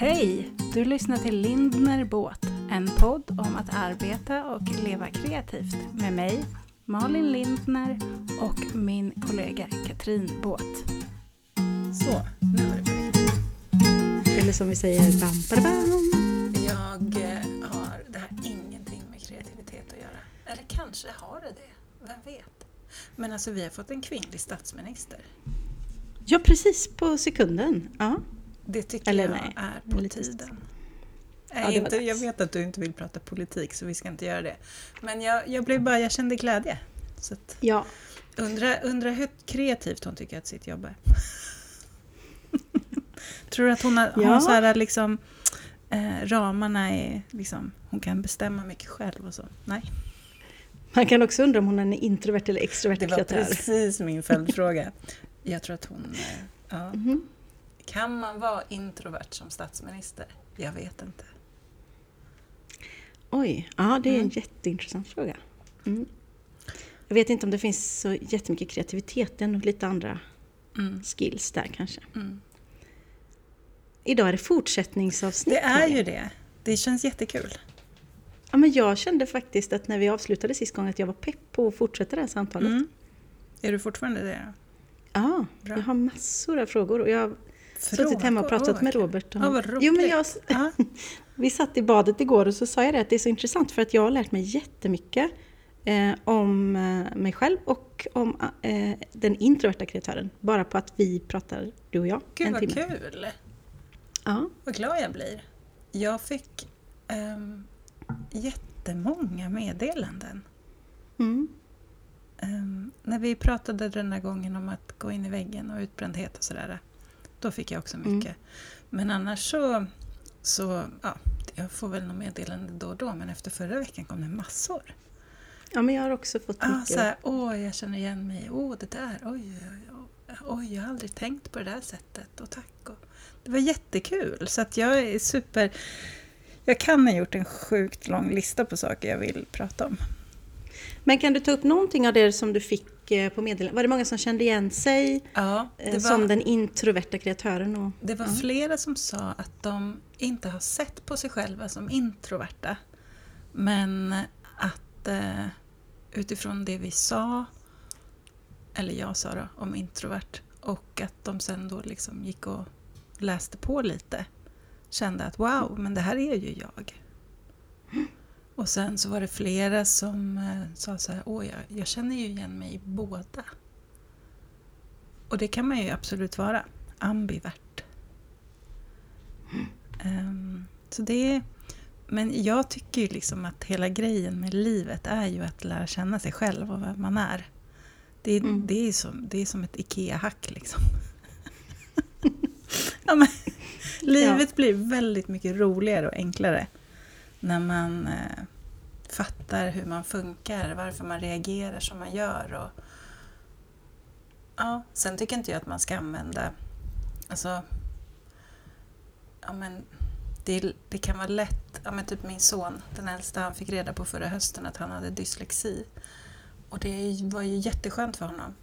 Hej! Du lyssnar till Lindner Båt, en podd om att arbeta och leva kreativt med mig, Malin Lindner och min kollega Katrin Båt. Så, nu var det riktigt. Eller som vi säger, bam, bam, bam. Jag eh, har, det har ingenting med kreativitet att göra. Eller kanske har det det, vem vet? Men alltså vi har fått en kvinnlig statsminister. Ja, precis på sekunden. Ja. Det tycker Eller jag nej, är på lite- tiden. Ja, inte, jag vet att du inte vill prata politik så vi ska inte göra det. Men jag, jag blev bara, jag kände glädje. Så att, ja. undra, undra hur kreativt hon tycker att sitt jobb är. Tror du att hon har, Ja. så här liksom eh, ramarna är liksom, hon kan bestämma mycket själv och så? Nej. Man kan också undra om hon är en introvert eller extrovert Det var kreatör. precis min följdfråga. Jag tror att hon... eh, Ja. Mhm. Kan man vara introvert som statsminister? Jag vet inte. Oj, ja det är en Mm. jätteintressant fråga. Mm. Jag vet inte om det finns så jättemycket kreativitet, det är nog lite andra Mm. skills där kanske. Mm. Idag är det fortsättningsavsnitt. Det är ju det. Det känns jättekul. Ja, men jag kände faktiskt att när vi avslutade sist gången att jag var pepp på att fortsätta det här samtalet. Mm. Är du fortfarande det? Ja, Bra. jag har massor av frågor och jag suttit hemma och pratat med vad Robert. kul. Ja, vad jo, men jag, Ja. vi satt i badet igår och så sa jag det att det är så intressant för att jag har lärt mig jättemycket eh, om eh, mig själv och om eh, den introverta kreatören. Bara på att vi pratar, du och jag, Gud en vad timme. kul! Ja. Vad glad jag blir. Jag fick um, jättemånga meddelanden. Mm. Ehm, när vi pratade den där gången om att gå in i väggen och utbrändhet och sådär. Då fick jag också mycket. Men annars så, så, ja, jag får väl något meddelande då och då. Men efter förra veckan kom det massor. ja, men jag har också fått Ah, mycket. så här, Åh, jag känner igen mig. Åh, det där. Oj, oj, oj. Oj, jag har aldrig tänkt på det där sättet. Och tack. Och, det var jättekul. Så att jag är super... Jag kan ha gjort en sjukt lång lista på saker jag vill prata om. Men kan du ta upp någonting av det som du fick eh, på meddelande? Var det många som kände igen sig Ja, eh, det som var, den introverta kreatören? Och, det var Ja. flera som sa att de inte har sett på sig själva som introverta. Men att eh, utifrån det vi sa, eller jag sa då, om introvert och att de sen då liksom gick och läste på lite. Kände att wow, men det här är ju jag. Och sen så var det flera som eh, sa så här, åh jag, jag känner ju igen mig i båda. Och det kan man ju absolut vara, ambivert. Ehm, så det är, men jag tycker ju liksom att hela grejen med livet är ju att lära känna sig själv och vem man är. Det är, Mm. det är, som, det är som ett IKEA-hack liksom. ja, men, livet blir väldigt mycket roligare och enklare när man eh, fattar hur man funkar, varför man reagerar som man gör. Och, ja, sen tycker inte jag att man ska använda... Alltså, ja, men, det, det kan vara lätt... Ja, men typ min son, den äldsta, han fick reda på förra hösten att han hade dyslexi. Och det var ju jätteskönt för honom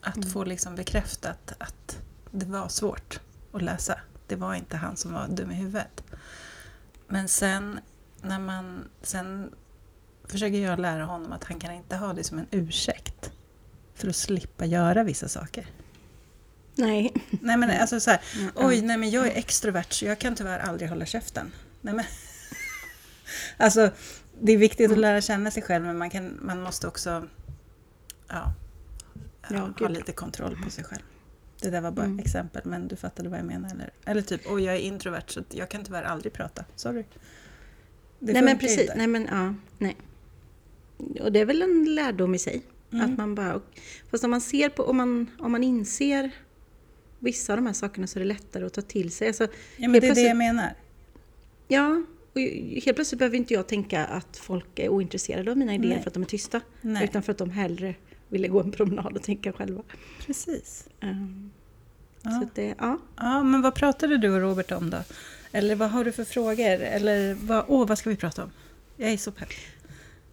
att Mm. få liksom bekräftat att det var svårt att läsa. Det var inte han som var dum i huvudet. Men sen när man sen försöker jag lära honom att han kan inte ha det som en ursäkt för att slippa göra vissa saker. nej. Nej men alltså så här, Mm. oj nej men jag är extrovert så jag kan tyvärr aldrig hålla käften. Nej men Alltså det är viktigt att Mm. lära känna sig själv men man, kan, man måste också ja, Ja, ha lite kontroll på sig själv. Det där var bara Mm. exempel men du fattade vad jag menar eller? Eller typ, oj jag är introvert så jag kan tyvärr aldrig prata. Sorry. Det nej men precis, inte. nej men ja, nej. Och det är väl en lärdom i sig. Mm. Att man bara, fast om man ser på, om man, om man inser vissa av de här sakerna så är det lättare att ta till sig. Alltså, Ja men det är det jag menar. ja, och helt plötsligt behöver inte jag tänka att folk är ointresserade av mina idéer Nej. för att de är tysta. Nej. Utan för att de hellre ville gå en promenad och tänka själva. Precis. Um, Ja. Så det, ja. Ja, men vad pratade du och Robert om då? Eller vad har du för frågor? Eller vad, åh, vad ska vi prata om? Jag är så pepp.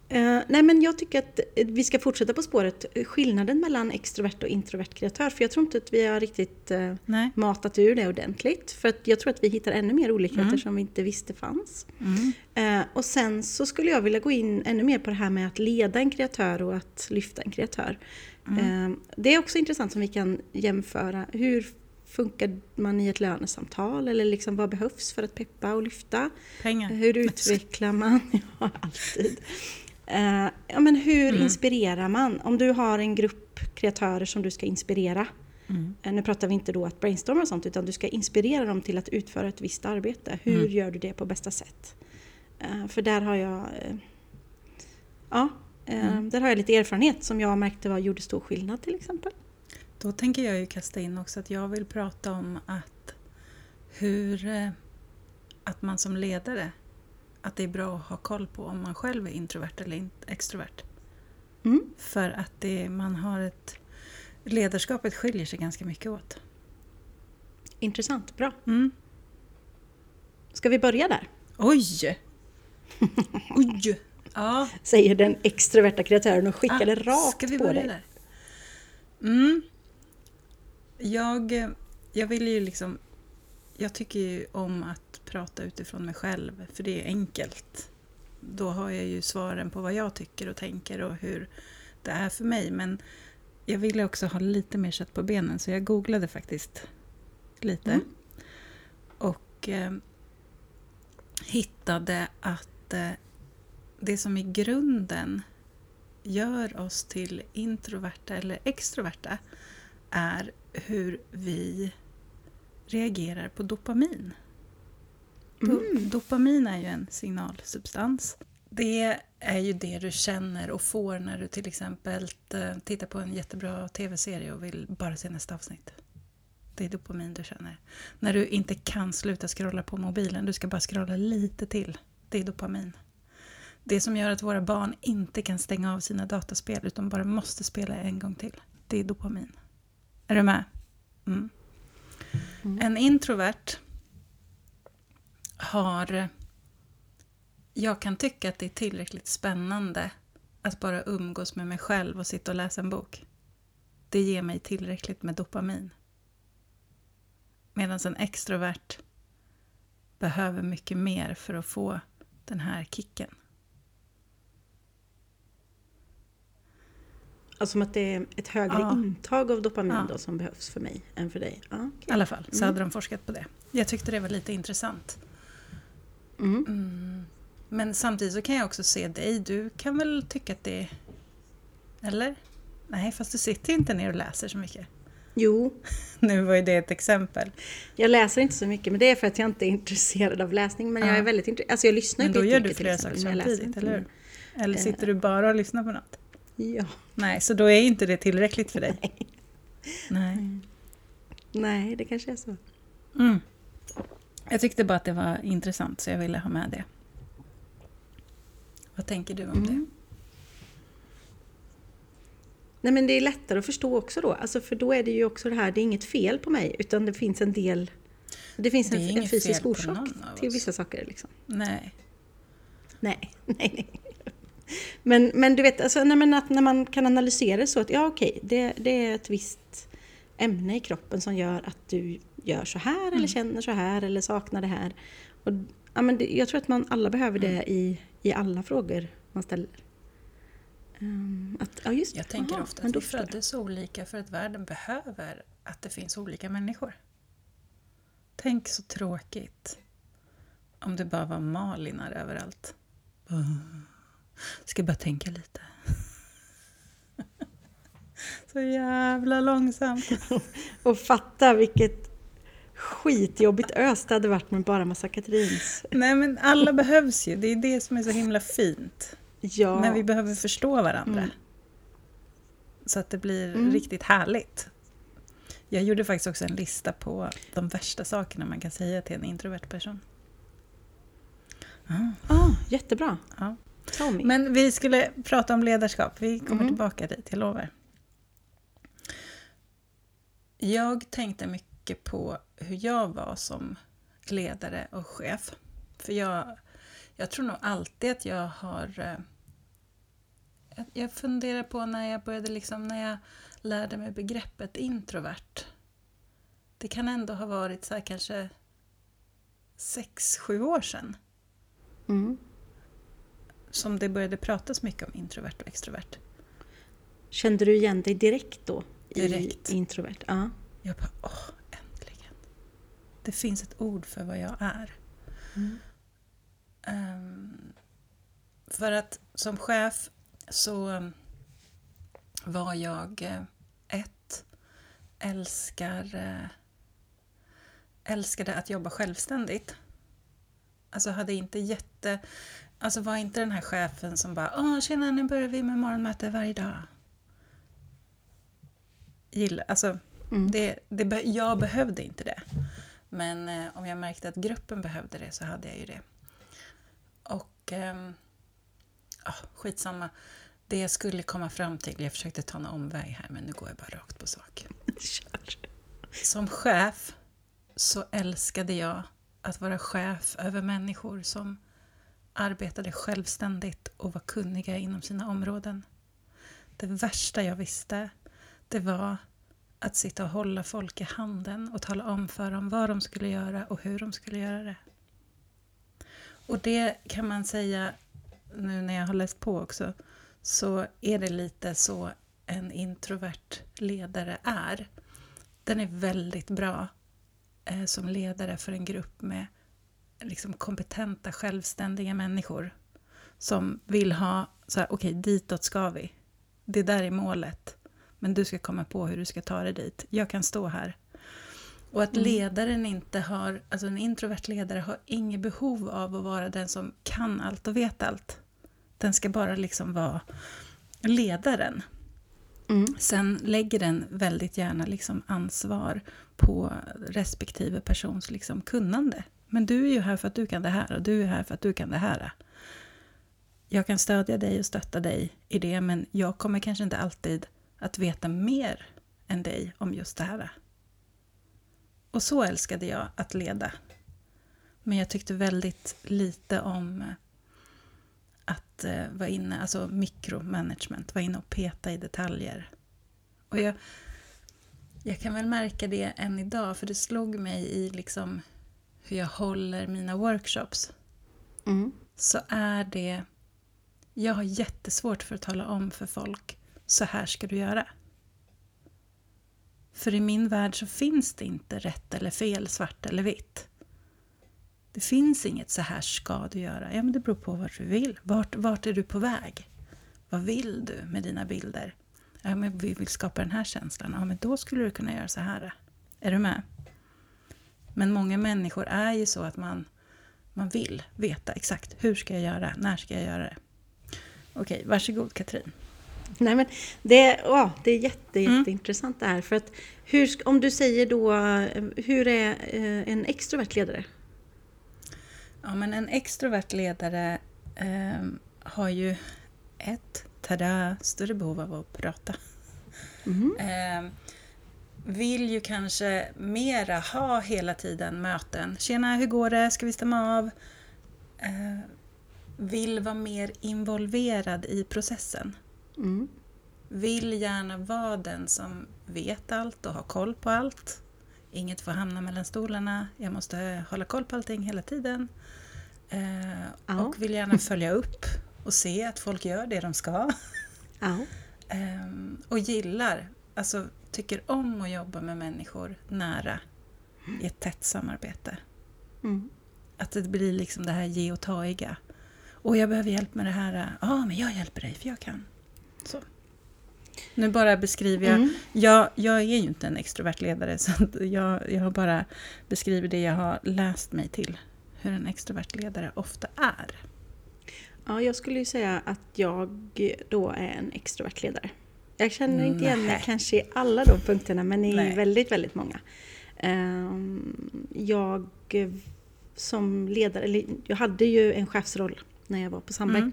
Eh, nej men jag tycker att eh, vi ska fortsätta på spåret eh, skillnaden mellan extrovert och introvert kreatör. För jag tror inte att vi har riktigt Nej. matat ur det ordentligt. För att jag tror att vi hittar ännu mer olikheter Mm. som vi inte visste fanns. Mm. Eh, och sen så skulle jag vilja gå in ännu mer på det här med att leda en kreatör och att lyfta en kreatör. Mm. Det är också intressant som vi kan jämföra. Hur funkar man i ett lönesamtal? Eller liksom vad behövs för att peppa och lyfta? Pengar. Hur utvecklar man? Ja, alltid. Eh, ja, men hur Mm. inspirerar man? Om du har en grupp kreatörer som du ska inspirera. Mm. Eh, nu pratar vi inte då att brainstorma och sånt, utan du ska inspirera dem till att utföra ett visst arbete. Hur Mm. gör du det på bästa sätt? Eh, för där har jag... Ja, Mm. där har jag lite erfarenhet som jag märkte var, gjorde stor skillnad till exempel. Då tänker jag ju kasta in också att jag vill prata om att hur eh, att man som ledare att det är bra att ha koll på om man själv är introvert eller extrovert. Mm. För att det, man har ett ledarskapet skiljer sig ganska mycket åt. Intressant, bra. Mm. Ska vi börja där? Oj! Oj! Ja, Säger den extroverta kreatören och skickade Ah, rakt Ska vi på dig. där? Mm. Jag, jag vill ju liksom... Jag tycker ju om att prata utifrån mig själv, för det är enkelt. Då har jag ju svaren på vad jag tycker och tänker och hur det är för mig. Men jag ville också ha lite mer kött på benen, så jag googlade faktiskt lite. Mm. Och eh, hittade att eh, det som i grunden gör oss till introverta eller extroverta är hur vi reagerar på dopamin. Do- Mm. Dopamin är ju en signalsubstans. Det är ju det du känner och får när du till exempel eh, tittar på en jättebra tv-serie och vill bara se nästa avsnitt. Det är dopamin du känner. När du inte kan sluta scrolla på mobilen, du ska bara scrolla lite till. Det är dopamin. Det som gör att våra barn inte kan stänga av sina dataspel utan bara måste spela en gång till. Det är dopamin. Är du med? Mm. Mm. En introvert har... Jag kan tycka att det är tillräckligt spännande att bara umgås med mig själv och sitta och läsa en bok. Det ger mig tillräckligt med dopamin. Medan en extrovert behöver mycket mer för att få den här kicken. Alltså som att det är ett högre Ja. intag av dopamin Ja. då som behövs för mig än för dig. Ja, I okej. alla fall så Mm. hade de forskat på det. Jag tyckte det var lite intressant. mm. Mm. Men samtidigt så kan jag också se dig. Du kan väl tycka att det... Eller? Nej, fast du sitter ju inte ner och läser så mycket. Jo, Nu var ju det ett exempel. jag läser inte så mycket men det är för att jag inte är intresserad av läsning. Men jag Ja. är väldigt intresserad. Alltså jag lyssnar Men på då gör du flera saker men jag samtidigt, eller hur? Eller Eh. sitter du bara och lyssnar på något? Ja. Nej, så då är inte det tillräckligt för dig? Nej. Nej. Nej, det kanske är så. Mm. Jag tyckte bara att det var intressant så jag ville ha med det. Vad tänker du om det? Mm. Nej men det är lättare att förstå också då. Alltså för då är det ju också det här, det är inget fel på mig utan det finns en del det finns Det en, en fysisk orsak till vissa saker. Liksom. Nej. Nej, nej, nej. Men, men du vet, alltså, nej, men att när man kan analysera det så att ja okej, det, det är ett visst ämne i kroppen som gör att du gör så här Mm. eller känner så här eller saknar det här. Och, ja, men det, jag tror att man alla behöver det Mm. i, i alla frågor man ställer. Ehm, att, ja, just. Jag tänker Aha, ofta att vi föddes olika för att världen behöver att det finns olika människor. Tänk så tråkigt om det bara var Malinar överallt. Ska bara tänka lite. Så jävla långsamt. Och fatta vilket skitjobbigt ös det hade varit med bara massa Katrins. Nej men alla behövs ju, det är det som är så himla fint. Ja, Men vi behöver förstå varandra. Mm. Så att det blir Mm. riktigt härligt. Jag gjorde faktiskt också en lista på de värsta sakerna man kan säga till en introvert person. Ah, ah, jättebra. ja. Me. Men vi skulle prata om ledarskap, vi kommer Mhm. tillbaka dit, jag lovar. Jag tänkte mycket på hur jag var som ledare och chef. För jag, jag tror nog alltid att jag har... eh, Jag, funderar på när jag började liksom, när jag lärde mig begreppet introvert. Det kan ändå ha varit så här kanske sex, sju år sedan. Mm. Som det började pratas mycket om introvert och extrovert. Kände du igen dig direkt då? Direkt. Introvert? Ja. Jag bara, åh, äntligen. Det finns ett ord för vad jag är. Mm. Ehm, för att som chef så var jag eh, ett, älskar, eh, älskade att jobba självständigt. Alltså hade inte jätte... Alltså var inte den här chefen som bara Åh, tjena, nu börjar vi med morgonmöte varje dag. Gilla, alltså, Mm. det, det, jag behövde inte det. Men eh, om jag märkte att gruppen behövde det så hade jag ju det. Och ehm, ja, skitsamma. Det jag skulle komma fram till, jag försökte ta en omväg här men nu går jag bara rakt på sak. Som chef så älskade jag att vara chef över människor som arbetade självständigt och var kunniga inom sina områden. Det värsta jag visste, det var att sitta och hålla folk i handen och tala om för dem vad de skulle göra och hur de skulle göra det. Och det kan man säga, nu när jag har läst på också, så är det lite så en introvert ledare är. Den är väldigt bra eh, som ledare för en grupp med liksom kompetenta, självständiga människor som vill ha så här, okej, ditåt ska vi. Det där är målet. Men du ska komma på hur du ska ta dig dit. Jag kan stå här. Och att Mm. ledaren inte har, alltså en introvert ledare har inget behov av att vara den som kan allt och vet allt. Den ska bara liksom vara ledaren. Mm. Sen lägger den väldigt gärna liksom ansvar på respektive persons liksom kunnande. Men du är ju här för att du kan det här och du är här för att du kan det här. Jag kan stödja dig och stötta dig i det men jag kommer kanske inte alltid att veta mer än dig om just det här. Och så älskade jag att leda. Men jag tyckte väldigt lite om att eh, vara inne, alltså mikromanagement, vara inne och peta i detaljer. Och jag, jag kan väl märka det än idag, för det slog mig i liksom hur jag håller mina workshops. Mm. Så är det... Jag har jättesvårt för att tala om för folk, så här ska du göra. För i min värld så finns det inte rätt eller fel, svart eller vitt. Det finns inget så här ska du göra. Ja, men det beror på vart du vill. Vart, vart är du på väg? Vad vill du med dina bilder? Ja, men vi vill skapa den här känslan. Ja, men då skulle du kunna göra så här. Är du med? Men många människor är ju så att man, man vill veta exakt hur ska jag göra, när ska jag göra det. Okej, varsågod Katrin. Nej, men det, ja, det är jätte, Mm. jätteintressant det här. För att hur, om du säger då, eh, hur är eh, en extrovert ledare? Ja, men en extrovert ledare ehm, har ju ett, tada, större behov av att prata. Mhm. Ehm, vill ju kanske mera ha hela tiden möten. Tjena, hur går det? Ska vi stämma av? Eh, vill vara mer involverad i processen. Mm. Vill gärna vara den som vet allt och har koll på allt. Inget får hamna mellan stolarna. Jag måste hålla koll på allting hela tiden. Eh, Ja. Och vill gärna följa upp och se att folk gör det de ska. Ja. Ehm, och gillar, alltså tycker om att jobba med människor nära i ett tätt samarbete. Mm. Att det blir liksom det här ge och taiga. Och jag behöver hjälp med det här. Ja, men jag hjälper dig för jag kan. Så. Nu bara beskriver jag. Mm. Jag, jag är ju inte en extrovert ledare så jag, jag bara beskrivit det jag har läst mig till. Hur en extrovert ledare ofta är. Ja, jag skulle ju säga att jag då är en extrovert ledare. Jag känner inte igen mig kanske i alla de punkterna, men i Nej. väldigt, väldigt många. Ehm, Jag som ledare, eller jag hade ju en chefsroll när jag var på Sandberg. Mm.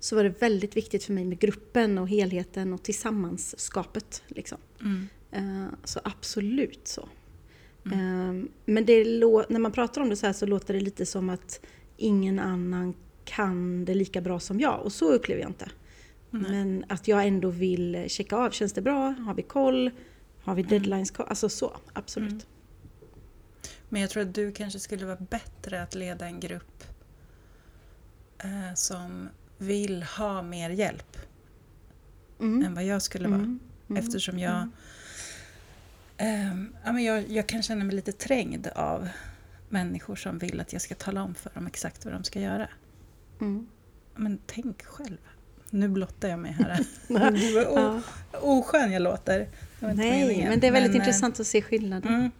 Så var det väldigt viktigt för mig med gruppen och helheten och tillsammanskapet. Liksom. Mm. Eh, Så absolut så. Mm. Eh, Men när man pratar om det så här så låter det lite som att ingen annan kan det lika bra som jag. Och så upplever jag inte. Nej. Men att jag ändå vill checka av, känns det bra? Har vi koll? Har vi deadlines kvar? Alltså så, absolut. Mm. Men jag tror att du kanske skulle vara bättre att leda en grupp eh, som vill ha mer hjälp Mm. än vad jag skulle vara. Mm. Mm. Eftersom jag, Mm. ja, men jag, jag kan känna mig lite trängd av människor som vill att jag ska tala om för dem exakt vad de ska göra. Mm. Men tänk själv. Nu blottar jag mig här. Ja. oskön jag låter. Nej, meningen. men det är väldigt eh, intressant att se skillnaden. Mm,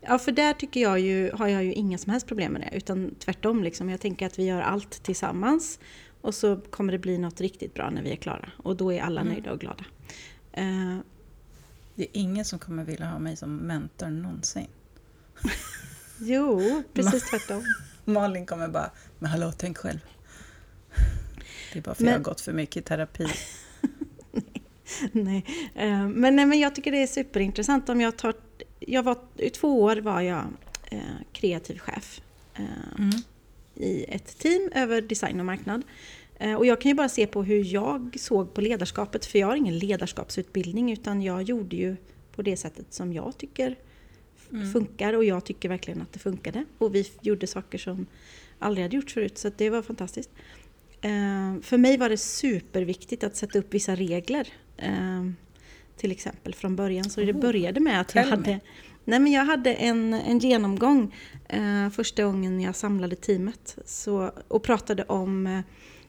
Ja, för där tycker jag ju, har jag ju inga som helst problem med det. Utan tvärtom, liksom. jag tänker att vi gör allt tillsammans. Och så kommer det bli något riktigt bra när vi är klara. Och då är alla Mm. nöjda och glada. Eh, det är ingen som kommer vilja ha mig som mentor någonsin. jo, precis tvärtom. Malin kommer bara, men hallå, tänk själv. Det är bara för Men- jag har gått för mycket i terapi. nej. Eh, men, nej, men jag tycker det är superintressant. Om jag tar, jag var, I två år var jag eh, kreativ chef. Eh, Mm. i ett team över design och marknad. Och jag kan ju bara se på hur jag såg på ledarskapet, för jag har ingen ledarskapsutbildning utan jag gjorde ju på det sättet som jag tycker Mm. funkar och jag tycker verkligen att det funkade. Och vi gjorde saker som aldrig hade gjorts förut så det var fantastiskt. Eh, För mig var det superviktigt att sätta upp vissa regler. eh, Till exempel från början. Så det började med att jag hade, nej men jag hade en, en genomgång eh, första gången jag samlade teamet så, och pratade om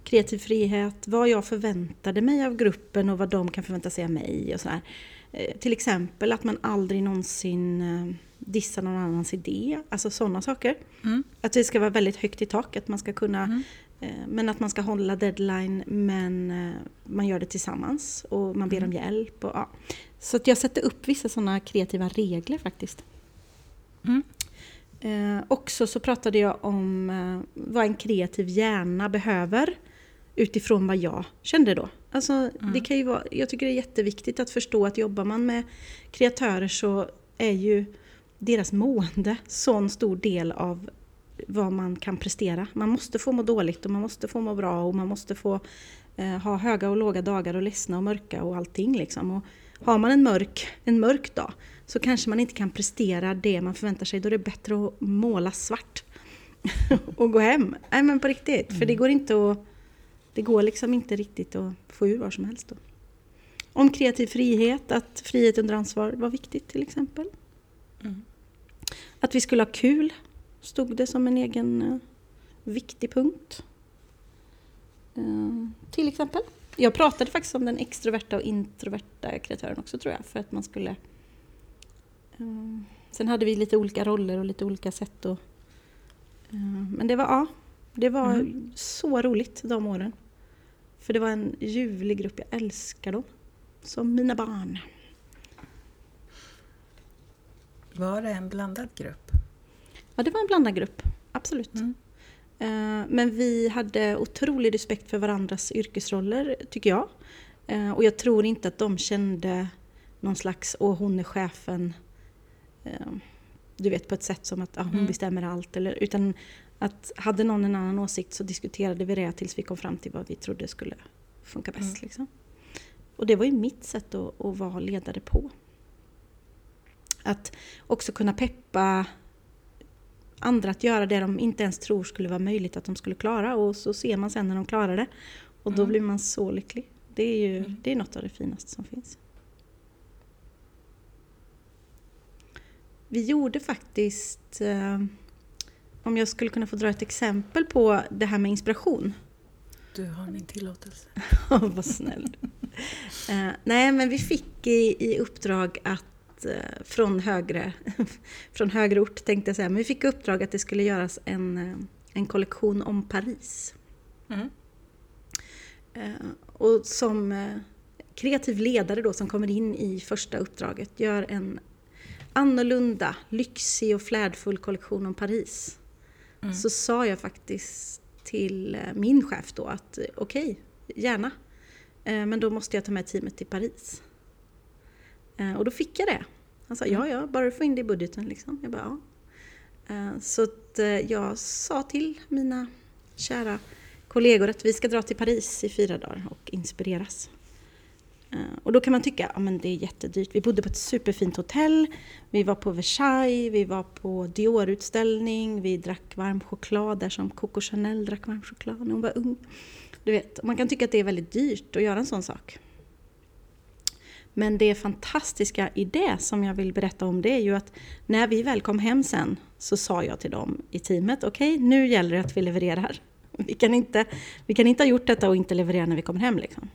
kreativ frihet, vad jag förväntade mig av gruppen och vad de kan förvänta sig av mig. Och sådär. Till exempel att man aldrig någonsin dissar någon annans idé, alltså sådana saker. Mm. Att det ska vara väldigt högt i tak, att man ska kunna Mm. Eh, Men att man ska hålla deadline men eh, man gör det tillsammans och man ber om hjälp. Och, ja. Så att jag sätter upp vissa sådana kreativa regler faktiskt. Mm. Eh, också så pratade jag om eh, vad en kreativ hjärna behöver utifrån vad jag kände då. Alltså, det kan ju vara, jag tycker det är jätteviktigt att förstå att jobbar man med kreatörer så är ju deras mående så en stor del av vad man kan prestera. Man måste få må dåligt och man måste få må bra och man måste få eh, ha höga och låga dagar och ledsna och mörka och allting. Liksom. Och har man en mörk, en mörk dag så kanske man inte kan prestera det man förväntar sig. Då är det bättre att måla svart och gå hem. Nej men på riktigt, för det går inte att det går liksom inte riktigt att få ur var som helst då. Om kreativ frihet, att frihet under ansvar var viktigt till exempel. Mm. Att vi skulle ha kul stod det som en egen eh, viktig punkt. Eh, till exempel. Jag pratade faktiskt om den extroverta och introverta kreatören också tror jag. För att man skulle... Eh, sen hade vi lite olika roller och lite olika sätt att... Men det var, ja, det var Mm. så roligt de åren. För det var en ljuvlig grupp, jag älskar dem. Som mina barn. Var det en blandad grupp? Ja, det var en blandad grupp. Absolut. Mm. Eh, Men vi hade otrolig respekt för varandras yrkesroller, tycker jag. Eh, Och jag tror inte att de kände någon slags, åh hon är chefen, eh, du vet på ett sätt som att ah, hon Mm. bestämmer allt. Eller, utan att hade någon en annan åsikt så diskuterade vi det tills vi kom fram till vad vi trodde skulle funka bäst. Mm. Liksom. Och det var ju mitt sätt att, att vara ledare på. Att också kunna peppa andra att göra det de inte ens tror skulle vara möjligt att de skulle klara och så ser man sen när de klarar det och då Mm. blir man så lycklig. Det är ju Mm. det är något av det finaste som finns. Vi gjorde faktiskt, eh, om jag skulle kunna få dra ett exempel på det här med inspiration. Du har min tillåtelse. Vad snäll. Eh, nej, men vi fick i, i uppdrag att eh, från högre, från högre ort tänkte jag säga, men vi fick uppdrag att det skulle göras en, eh, en kollektion om Paris. Mm. Eh, och som kreativ ledare då som kommer in i första uppdraget gör en annorlunda, lyxig och flärdfull kollektion om Paris. Mm. Så sa jag faktiskt till min chef då att okej, gärna. Eh, Men då måste jag ta med teamet till Paris. Eh, och då fick jag det. Han sa ja, ja, bara du får in det i budgeten liksom. Jag bara ja. Eh, så att eh, jag sa till mina kära kollegor att vi ska dra till Paris i fyra dagar och inspireras. Och då kan man tycka ja men det är jättedyrt. Vi bodde på ett superfint hotell, vi var på Versailles, vi var på Dior-utställning, vi drack varm choklad där som Coco Chanel drack varm choklad när hon var ung. Du vet, man kan tycka att det är väldigt dyrt att göra en sån sak. Men det fantastiska i det som jag vill berätta om det är ju att när vi väl kom hem sen så sa jag till dem i teamet, okej okay, nu gäller det att vi levererar. Vi kan, inte, vi kan inte ha gjort detta och inte leverera när vi kommer hem. Liksom.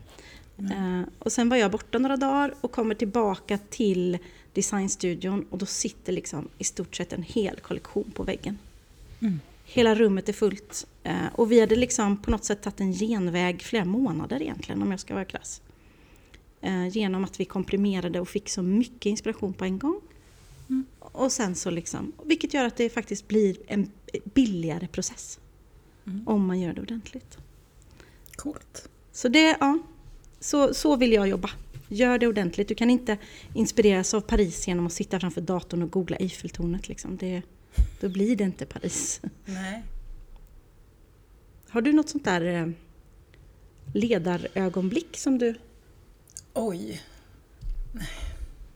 Mm. och sen var jag borta några dagar och kommer tillbaka till designstudion och då sitter liksom i stort sett en hel kollektion på väggen. Mm. Hela rummet är fullt. Uh, och vi hade liksom på något sätt tagit en genväg flera månader egentligen om jag ska vara krass. Uh, genom att vi komprimerade och fick så mycket inspiration på en gång. Mm. Och sen så liksom, vilket gör att det faktiskt blir en billigare process. Mm. Om man gör det ordentligt. Coolt. Så det, ja, så, så vill jag jobba. Gör det ordentligt. Du kan inte inspireras av Paris genom att sitta framför datorn och googla Eiffeltornet. Liksom. Det, då blir det inte Paris. Nej. Har du något sånt där eh, ledarögonblick som du... Oj. Nej.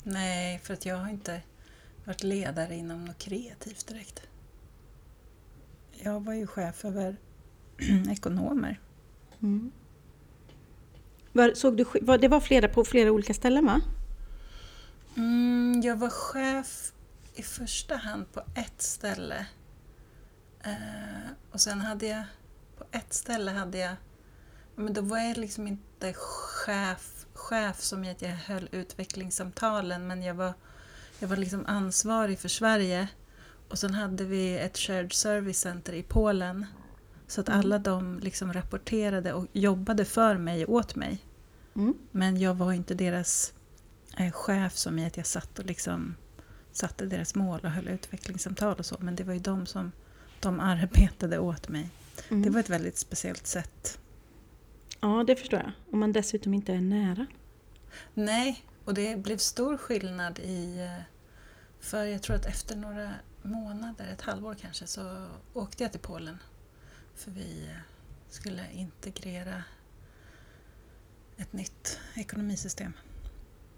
Nej, för att jag har inte varit ledare inom något kreativt direkt. Jag var ju chef över ekonomer. Mm. Var, såg du, var, det var flera på flera olika ställen va? Mm, jag var chef i första hand på ett ställe. Eh, och sen hade jag, på ett ställe hade jag, men då var jag liksom inte chef, chef som i att jag höll utvecklingssamtalen men jag var, jag var liksom ansvarig för Sverige. Och sen hade vi ett shared service center i Polen. Så att mm. alla de liksom rapporterade och jobbade för mig och åt mig. Mm. Men jag var inte deras eh, chef som i att jag satt och liksom satte deras mål och höll utvecklingssamtal och så. Men det var ju de som de arbetade åt mig. Mm. Det var ett väldigt speciellt sätt. Ja, det förstår jag. Om man dessutom inte är nära. Nej, och det blev stor skillnad i... Eh, för jag tror att efter några månader, ett halvår kanske, så åkte jag till Polen. För vi eh, skulle integrera ett nytt ekonomisystem.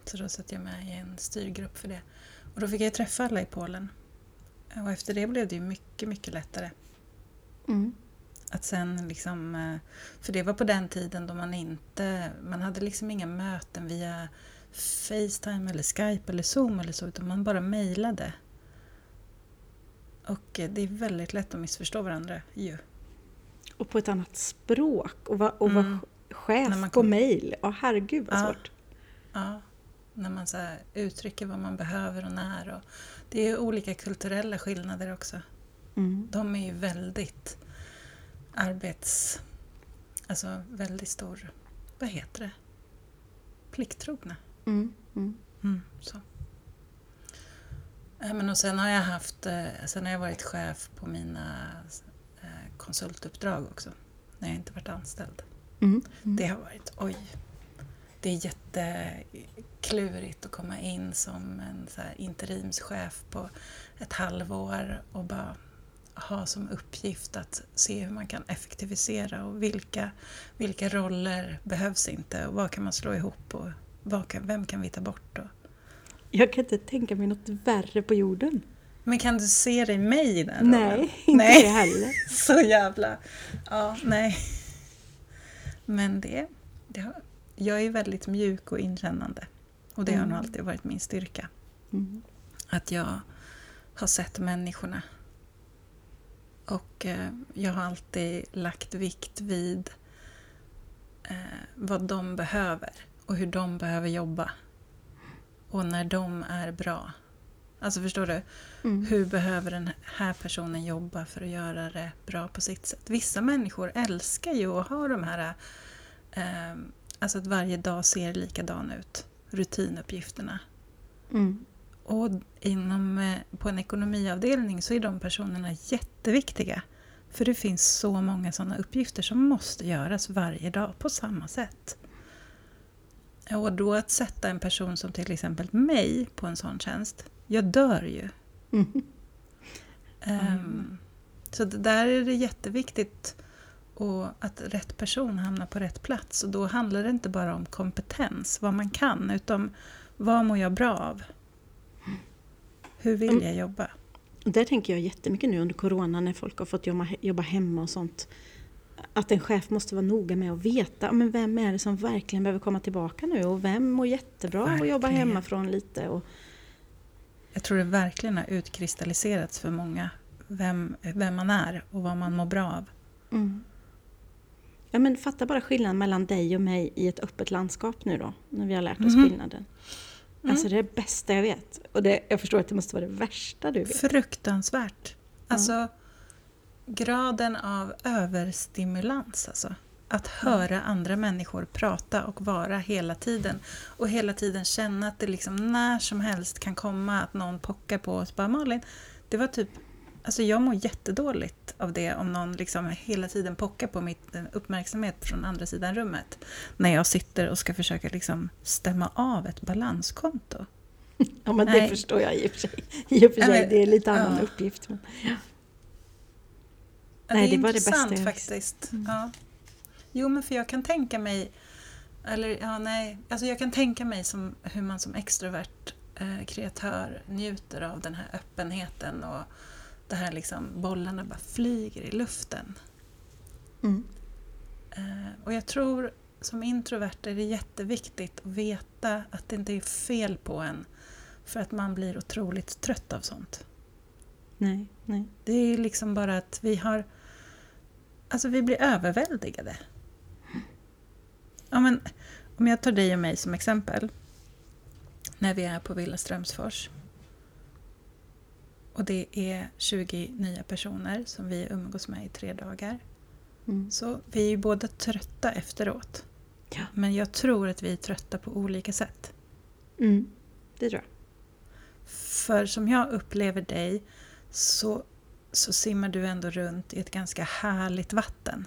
Så då satt jag med i en styrgrupp för det. Och då fick jag träffa alla i Polen. Och efter det blev det ju mycket, mycket lättare. Mm. Att sen liksom, eh, för det var på den tiden då man inte, man hade liksom inga möten via Facetime eller Skype eller Zoom eller så, utan man bara mejlade. Och eh, det är väldigt lätt att missförstå varandra ju. Och på ett annat språk. Och, va, och mm. va, chef kom... på mail. Åh herregud vad ja. svårt. Ja, när man så uttrycker vad man behöver och när. Och det är olika kulturella skillnader också. Mm. De är ju väldigt arbets... Alltså väldigt stor... Vad heter det? Plikttrogna. Mm. Mm. Mm, så. Men och sen har jag haft, eh, sen har jag varit chef på mina eh, konsultuppdrag också, när jag inte varit anställd. Mm. Mm. Det har varit, oj, det är jätteklurigt att komma in som en så interimschef på ett halvår och bara ha som uppgift att se hur man kan effektivisera och vilka, vilka roller behövs inte och vad kan man slå ihop och kan, vem kan vi ta bort? Och... Jag kan inte tänka mig något värre på jorden. Men kan du se dig mig i den rollen? Nej, inte nej. det heller. Så jävla... Ja, nej. Men det, det har, jag är väldigt mjuk och inkännande. Och det mm. har nog alltid varit min styrka. Mm. Att jag har sett människorna. Och eh, jag har alltid lagt vikt vid eh, vad de behöver och hur de behöver jobba. Och när de är bra. Alltså förstår du? Mm. Hur behöver den här personen jobba för att göra det bra på sitt sätt? Vissa människor älskar ju att ha de här eh, Alltså att varje dag ser likadan ut. Rutinuppgifterna. Mm. Och inom, eh, på en ekonomiavdelning så är de personerna jätteviktiga. För det finns så många sådana uppgifter som måste göras varje dag på samma sätt. Och då att sätta en person som till exempel mig på en sån tjänst, jag dör ju. Mm. Um, så där är det jätteviktigt och att rätt person hamnar på rätt plats. Och då handlar det inte bara om kompetens, vad man kan, utan vad mår jag bra av? Hur vill Mm. jag jobba? Där tänker jag jättemycket nu under corona när folk har fått jobba, jobba hemma och sånt. Att en chef måste vara noga med att veta men vem är det som verkligen behöver komma tillbaka nu och vem mår jättebra av att jobba hemifrån lite. Och, Jag tror det verkligen har utkristalliserats för många vem, vem man är och vad man mår bra av. mm. Ja men fatta bara skillnaden mellan dig och mig i ett öppet landskap nu då, när vi har lärt oss Mhm. skillnaden. Alltså det är det bästa jag vet. Och det, jag förstår att det måste vara det värsta du vet. Fruktansvärt. Alltså, graden av överstimulans alltså. Att höra andra människor prata och vara hela tiden. Och hela tiden känna att det liksom när som helst kan komma att någon pockar på oss. Bara Malin, det var typ... Alltså jag mår jättedåligt av det om någon liksom hela tiden pockar på mitt eh, uppmärksamhet från andra sidan rummet. När jag sitter och ska försöka liksom stämma av ett balanskonto. Ja men det Nej. förstår jag i och för sig. I och för sig, men- det är lite annan ja. uppgift. Men, Ja, Nej, det är det var det bästa jag faktiskt. Ja. Jo, men för jag kan tänka mig... Eller ja, nej. Alltså jag kan tänka mig som, hur man som extrovert eh, kreatör njuter av den här öppenheten och det här liksom bollarna bara flyger i luften. mm. Eh, och jag tror som introvert är det jätteviktigt att veta att det inte är fel på en för att man blir otroligt trött av sånt. Nej, nej. Det är liksom bara att vi har... Alltså vi blir överväldigade. Ja, men, om jag tar dig och mig som exempel. När vi är på Villa Strömsfors. Och det är 20 nya personer som vi umgås med i tre dagar. Mm. Så vi är ju båda trötta efteråt. Ja. Men jag tror att vi är trötta på olika sätt. Mm. Det tror jag. För som jag upplever dig så, så simmar du ändå runt i ett ganska härligt vatten.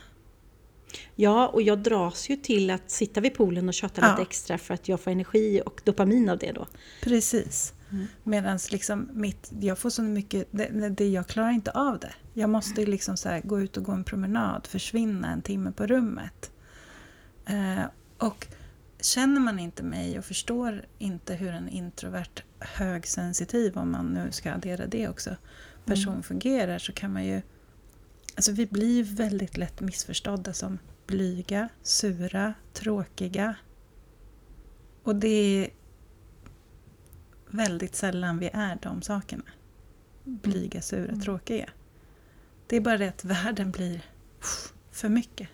Ja, och jag dras ju till att sitta vid poolen och köta Ja. lite extra för att jag får energi och dopamin av det då. Precis. Mm. Medan liksom mitt, jag får så mycket, det, det, jag klarar inte av det. Jag måste liksom så här, gå ut och gå en promenad, försvinna en timme på rummet. Eh, och känner man inte mig och förstår inte hur en introvert högsensitiv, om man nu ska addera det också, person Mm. fungerar så kan man ju... Alltså vi blir väldigt lätt missförstådda som blyga, sura, tråkiga. Och det väldigt sällan vi är de sakerna. Blyga, sura, Mm. tråkiga. Det är bara det att världen blir för mycket.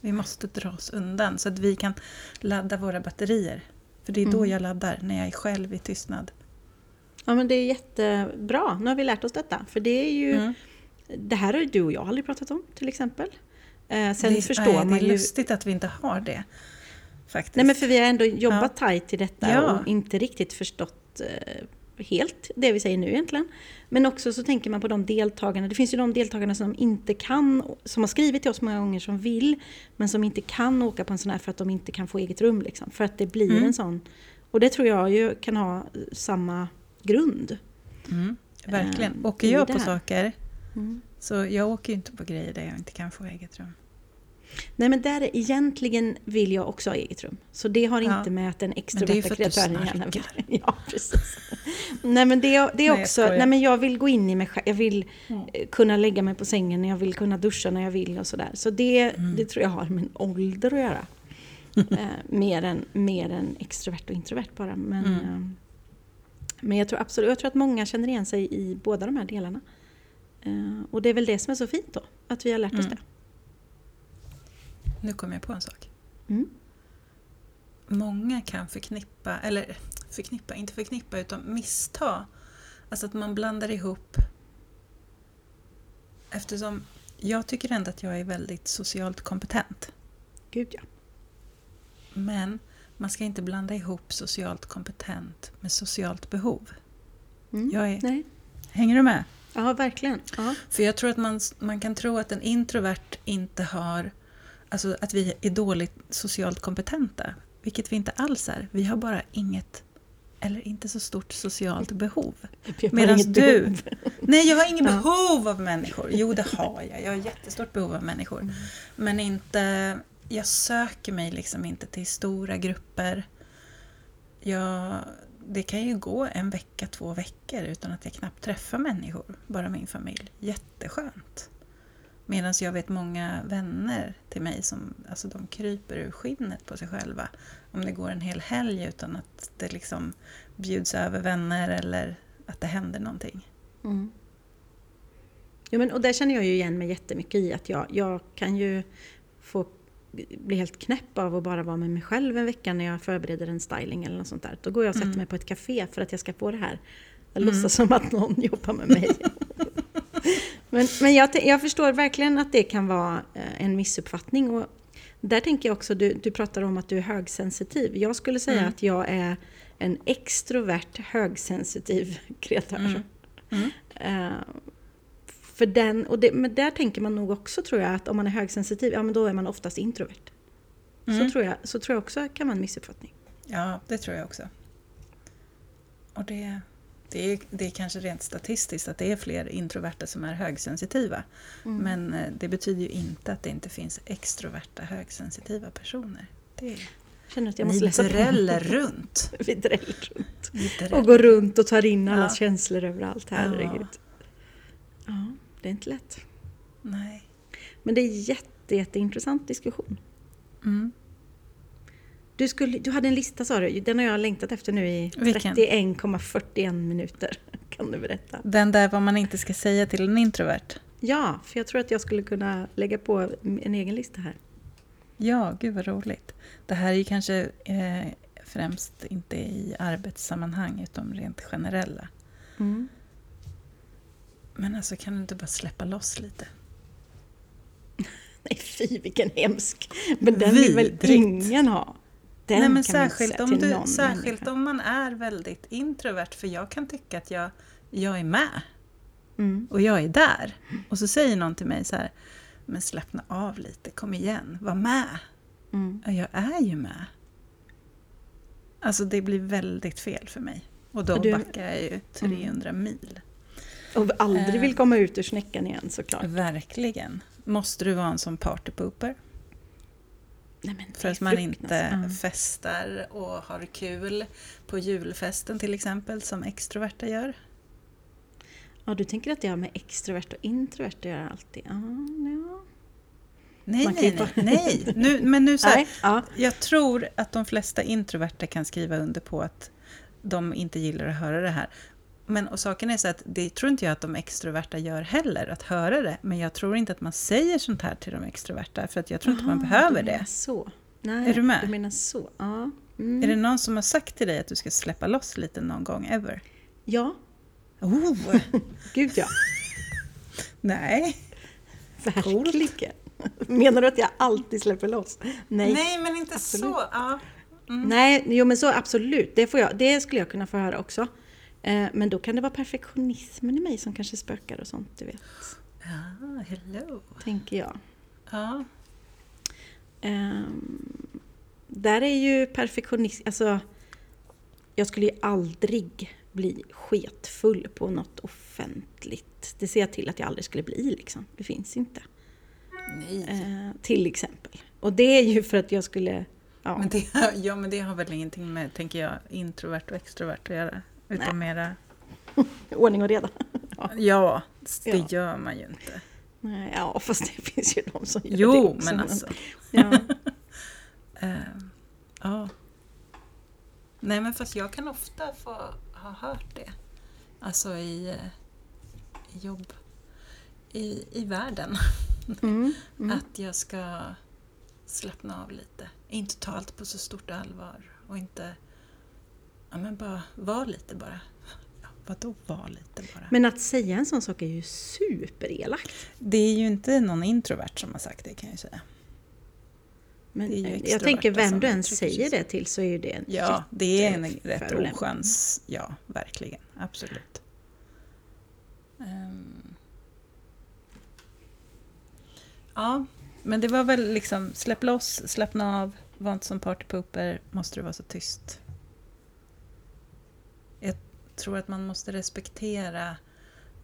Vi måste dra oss undan så att vi kan ladda våra batterier. För det är då Mm. jag laddar, när jag är själv i tystnad. Ja men det är jättebra, nu har vi lärt oss detta. För det är ju, Mm. det här har ju du och jag aldrig pratat om till exempel. Eh, sen det, är- förstår nej, det man är ju... lustigt att vi inte har det. Faktiskt. Nej men för vi har ändå jobbat tajt i detta Ja. och inte riktigt förstått eh, helt det vi säger nu egentligen. Men också så tänker man på de deltagarna. Det finns ju de deltagarna som inte kan, som har skrivit till oss många gånger som vill, men som inte kan åka på en sån här för att de inte kan få eget rum. Liksom, för att det blir Mm. en sån. Och det tror jag ju kan ha eh, samma grund. Mm, verkligen. Eh, Åker jag på saker Mm. så jag åker ju inte på grejer där jag inte kan få eget rum. Nej men där är, egentligen vill jag också ha eget rum. Så det har Ja. inte med att den extroverta kreatören gärna vill. Ja, precis. nej men det, det är Nej, jag också, skojar. nej men jag vill gå in i mig själv. Jag vill Mm. eh, kunna lägga mig på sängen, jag vill kunna duscha när jag vill och sådär. Så det, Mm. det tror jag har med min ålder att göra. eh, mer, än, mer än extrovert och introvert bara. Men, Mm. eh, men jag tror absolut, jag tror att många känner igen sig i båda de här delarna. Eh, och det är väl det som är så fint då, att vi har lärt oss Mm. det. Nu kommer jag på en sak. Mm. Många kan förknippa, eller förknippa, inte förknippa utan missta. Alltså att man blandar ihop Eftersom jag tycker ändå att jag är väldigt socialt kompetent. Gud ja. Men man ska inte blanda ihop socialt kompetent med socialt behov. Mm. Jag är, Nej. hänger du med? Ja, verkligen. Ja. För jag tror att man, man kan tro att en introvert inte har... Alltså att vi är dåligt socialt kompetenta. Vilket vi inte alls är. Vi har bara inget eller inte så stort socialt behov. Medan inget du... behov. Nej, jag har ingen Ja. behov av människor. Jo, det har jag. Jag har jättestort behov av människor. Mm. Men inte... Jag söker mig liksom inte till stora grupper. Jag, det kan ju gå en vecka, två veckor utan att jag knappt träffar människor. Bara min familj. Jätteskönt. Medan jag vet många vänner till mig som alltså de kryper ur skinnet på sig själva. Om det går en hel helg utan att det liksom bjuds över vänner eller att det händer någonting. Mm. Jo, men, och där känner jag ju igen mig jättemycket i att jag, jag kan ju få bli helt knäpp av att bara vara med mig själv en vecka när jag förbereder en styling eller något sånt där. Då går jag och sätter Mm. mig på ett café för att jag ska få det här. Jag Mm. låtsas som att någon jobbar med mig. Men men jag, jag förstår verkligen att det kan vara eh, en missuppfattning. Och där tänker jag också, du, du pratar om att du är högsensitiv. Jag skulle säga Mm. att jag är en extrovert högsensitiv kreatör. Mm. Mm. Eh, för den, och det, men där tänker man nog också tror jag att om man är högsensitiv, ja men då är man oftast introvert. Mm. Så, tror jag, så tror jag också kan vara en missuppfattning. Ja, det tror jag också. Och det, det, är, det är kanske rent statistiskt att det är fler introverta som är högsensitiva. Mm. Men eh, det betyder ju inte att det inte finns extroverta högsensitiva personer. Det är, Jag känner att jag måste ni läsa dräller på. runt. Vi dräller runt. Dräller. Och går runt och tar in allas Ja. känslor överallt. Herregud. Ja, det är inte lätt. Nej. Men det är jätte, jätteintressant diskussion. Mm. Du, skulle, du hade en lista sa du, den har jag längtat efter nu i Vilken? 31,41 minuter. Kan du berätta? Den där vad man inte ska säga till en introvert. Ja, för jag tror att jag skulle kunna lägga på en egen lista här. Ja, gud vad roligt. Det här är ju kanske eh, främst inte i arbetssammanhang utan rent generella. Mm. Men alltså kan du inte bara släppa loss lite? Nej fy vilken hemsk. Men den vill väl Vidrigt. ingen ha? Den Nej men kan man särskilt, säga om, till du, någon särskilt människa. om man är väldigt introvert för jag kan tycka att jag, jag är med Mm. och jag är där. Och så säger någon till mig så här, men slappna av lite, kom igen, var med. Mm. Ja, jag är ju med. Alltså det blir väldigt fel för mig. Och då Och du- backar jag ju 300 mil. Och aldrig Eh. vill komma ut ur snäckan igen såklart. Verkligen. Måste du vara en sån partypooper? Nej, För att man inte fruktansvärt. festar och har kul på julfesten till exempel som extroverta gör? Ja, du tänker att det har med extrovert och introvert att göra alltid? Ja, ja. Nej, Man nej, nej. nej. Nu, men nu så här, Nej, ja. Jag tror att de flesta introverta kan skriva under på att de inte gillar att höra det här. Men och saken är så att det tror inte jag att de extroverta gör heller, att höra det. Men jag tror inte att man säger sånt här till de extroverta, för att jag tror inte man Aha, behöver det. Så. Nej, Är du med? Du menar så. Ja. Mm. Är det någon som har sagt till dig att du ska släppa loss lite någon gång ever? ja, Oh, gud ja. nej. Verkligen. Menar du att jag alltid släpper loss? Nej. Nej, men inte Absolut. så. Ja. Mm. Nej, jo men så absolut. Det, får jag, det skulle jag kunna få höra också. Eh, men då kan det vara perfektionismen i mig som kanske spökar och sånt, du vet. Ah, hello. Tänker jag. Ja. Ehm, där är ju perfektionism, alltså jag skulle ju aldrig bli sketfull på något offentligt. Det ser jag till att jag aldrig skulle bli liksom. Det finns inte. Nej. Eh, till exempel. Och det är ju för att jag skulle... Ja, Men det, ja, men det har väl ingenting med, tänker jag, introvert och extrovert att göra? Utan Nej. mera... ordning och reda. ja. Ja, det Ja. gör man ju inte. Nej, ja, fast det finns ju de som gör det Jo, men alltså... Ja. Eh, ja. Nej, men fast jag kan ofta få ha hört det. Alltså i, eh, i jobb, i, i världen. Mm, mm. Att jag ska slappna av lite. Inte ta allt på så stort allvar. Och inte... Ja, men bara vara lite bara. Ja, vadå vara lite bara? Men att säga en sån sak är ju superelakt. Det är ju inte någon introvert som har sagt det kan jag ju säga. Men Det är ju jag tänker vem du än säger det till så är ju det en Ja, det är en rätt ochans... Ja, verkligen. Absolut. Ehm. Ja, men det var väl liksom släpp loss, slappna av, var inte som partypooper, måste du vara så tyst. Tror att man måste respektera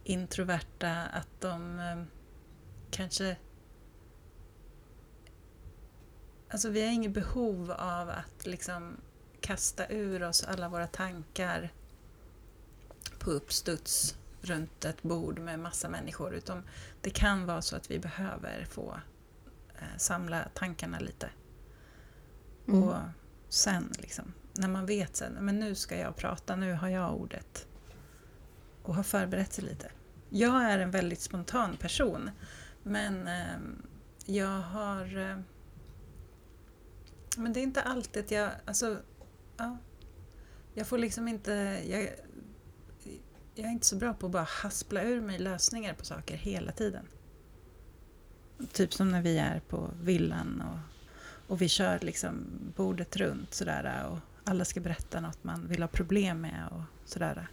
introverta, att de eh, kanske... Alltså vi har inget behov av att liksom kasta ur oss alla våra tankar på uppstuds runt ett bord med massa människor. Utan det kan vara så att vi behöver få eh, samla tankarna lite. Mm. Och sen, liksom, när man vet sen, men nu ska jag prata, nu har jag ordet. Och har förberett sig lite. Jag är en väldigt spontan person. Men eh, jag har... Eh, men det är inte alltid att jag... Alltså, ja, jag får liksom inte... Jag, jag är inte så bra på att bara haspla ur mig lösningar på saker hela tiden. Typ som när vi är på villan och, och vi kör liksom bordet runt sådär och alla ska berätta något man vill ha problem med och sådär.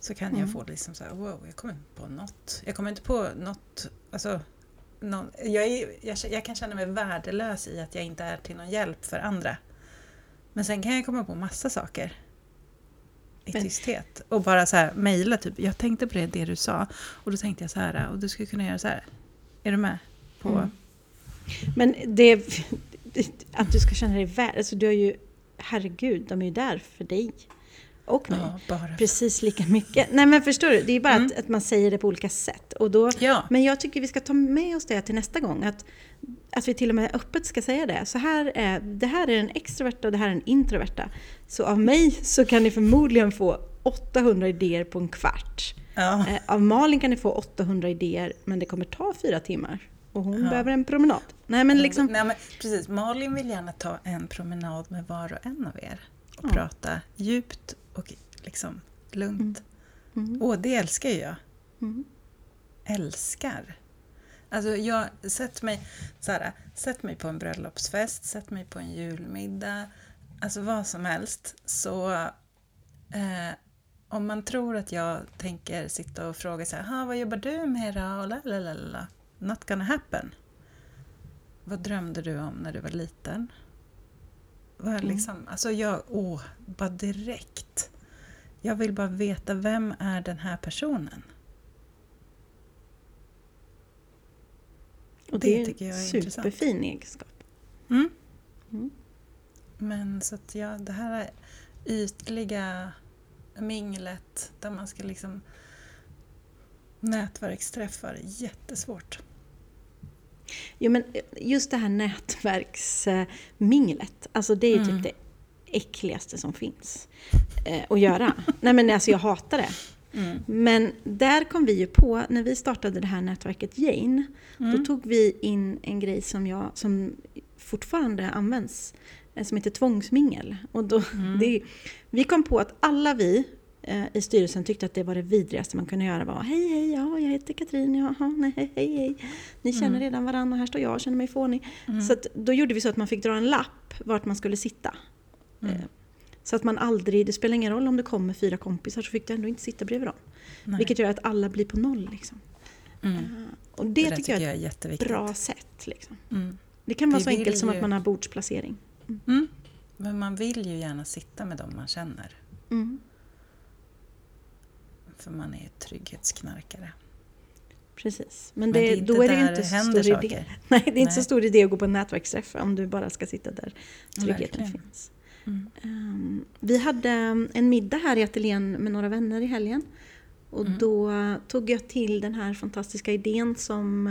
Så kan Mm. jag få liksom så här, wow, jag kommer inte på något. Jag kommer inte på något, alltså, någon, jag, är, jag, jag kan känna mig värdelös i att jag inte är till någon hjälp för andra. Men sen kan jag komma på massa saker i Men- tysthet. Och bara så här mejla typ, jag tänkte på det, det du sa och då tänkte jag så här och du skulle kunna göra så här. Är du med? På, Mm. Men det, att du ska känna dig värd, alltså du har ju, herregud, de är ju där för dig. Och mig. Ja, Precis lika mycket. Nej men förstår du, det är bara Mm. att, att man säger det på olika sätt. Och då, Ja, men jag tycker vi ska ta med oss det till nästa gång. Att, att vi till och med öppet ska säga det. Så här är, det här är den extroverta och det här är den introverta. Så av mig så kan ni förmodligen få 800 idéer på en kvart. ja. Eh, av Malin kan ni få 800 idéer men det kommer ta fyra timmar. Och hon Ja. behöver en promenad. Nej men liksom, Nej, men precis. Malin vill gärna ta en promenad med var och en av er och Ja. prata djupt och liksom lugnt. mm, Åh, det älskar jag. mm, Älskar. Alltså jag, sätt mig, så här, sätt mig på en bröllopsfest, sätt mig på en julmiddag, alltså vad som helst. Så eh, om man tror att jag tänker sitta och fråga så här, "Ha, vad jobbar du med då? Och. Not gonna happen. Vad drömde du om när du var liten? Vad Mm. liksom, alltså jag, åh, bara direkt. Jag vill bara veta, vem är den här personen? och det det, tycker jag är en intressant. superfin egenskap. Mm. Mm. Men så att ja, det här är ytliga minglet där man ska liksom nätverksträffar jättesvårt. Jo men just det här nätverksminglet, alltså det är Mm. typ det äckligaste som finns eh, att göra. Nej men alltså jag hatar det. Mm. Men där kom vi ju på, när vi startade det här nätverket Jane, Mm. då tog vi in en grej som, jag, som fortfarande används, eh, som heter tvångsmingel. Och då, Mm. det, vi kom på att alla vi eh, i styrelsen tyckte att det var det vidrigaste man kunde göra var Hej hej, ja, jag heter Katrin, jaha, nej, hej hej. Ni känner Mm. redan varandra och här står jag och känner mig fånig. Mm. Så då gjorde vi så att man fick dra en lapp vart man skulle sitta. Mm. Eh, Så att man aldrig, det spelar ingen roll om det kommer fyra kompisar så fick du ändå inte sitta bredvid dem. Nej. Vilket gör att alla blir på noll. Liksom. mm. Eh, Och det, Det, tycker jag är ett jätteviktigt. bra sätt. Liksom. Mm. Det kan vara Vi så enkelt som ju- att man har bordsplacering. Mm. Men man vill ju gärna sitta med dem man känner. För man är trygghetsknarkare. Precis. Men, Men det, det är inte då är det inte det stor saker. idé. Nej, det är inte Nej. så stor idé att gå på en nätverksträff om du bara ska sitta där tryggheten Verkligen. finns. Mm. Ehm, vi hade en middag här i ateljén med några vänner i helgen. Och Mm. då tog jag till den här fantastiska idén som,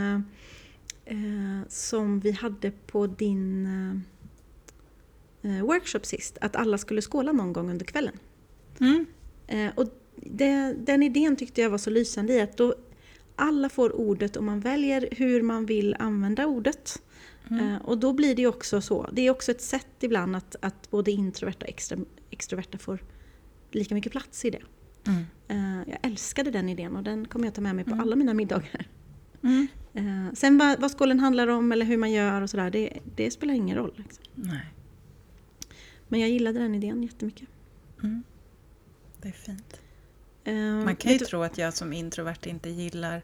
eh, som vi hade på din eh, workshop sist. Att alla skulle skåla någon gång under kvällen. Mm. Eh, och det, den idén tyckte jag var så lysande i att då alla får ordet och man väljer hur man vill använda ordet. Mm. Eh, och då blir det också så. Det är också ett sätt ibland att, att både introverta och extra, extroverta får lika mycket plats i det. Mm. Eh, jag älskade den idén och den kommer jag ta med mig på Mm. alla mina middagar. Mm. Eh, sen vad, vad skålen handlar om eller hur man gör och sådär, det, det spelar ingen roll. Liksom. Nej. Men jag gillade den idén jättemycket. Mm. Det är fint. Eh, Man kan ju du- tro att jag som introvert inte gillar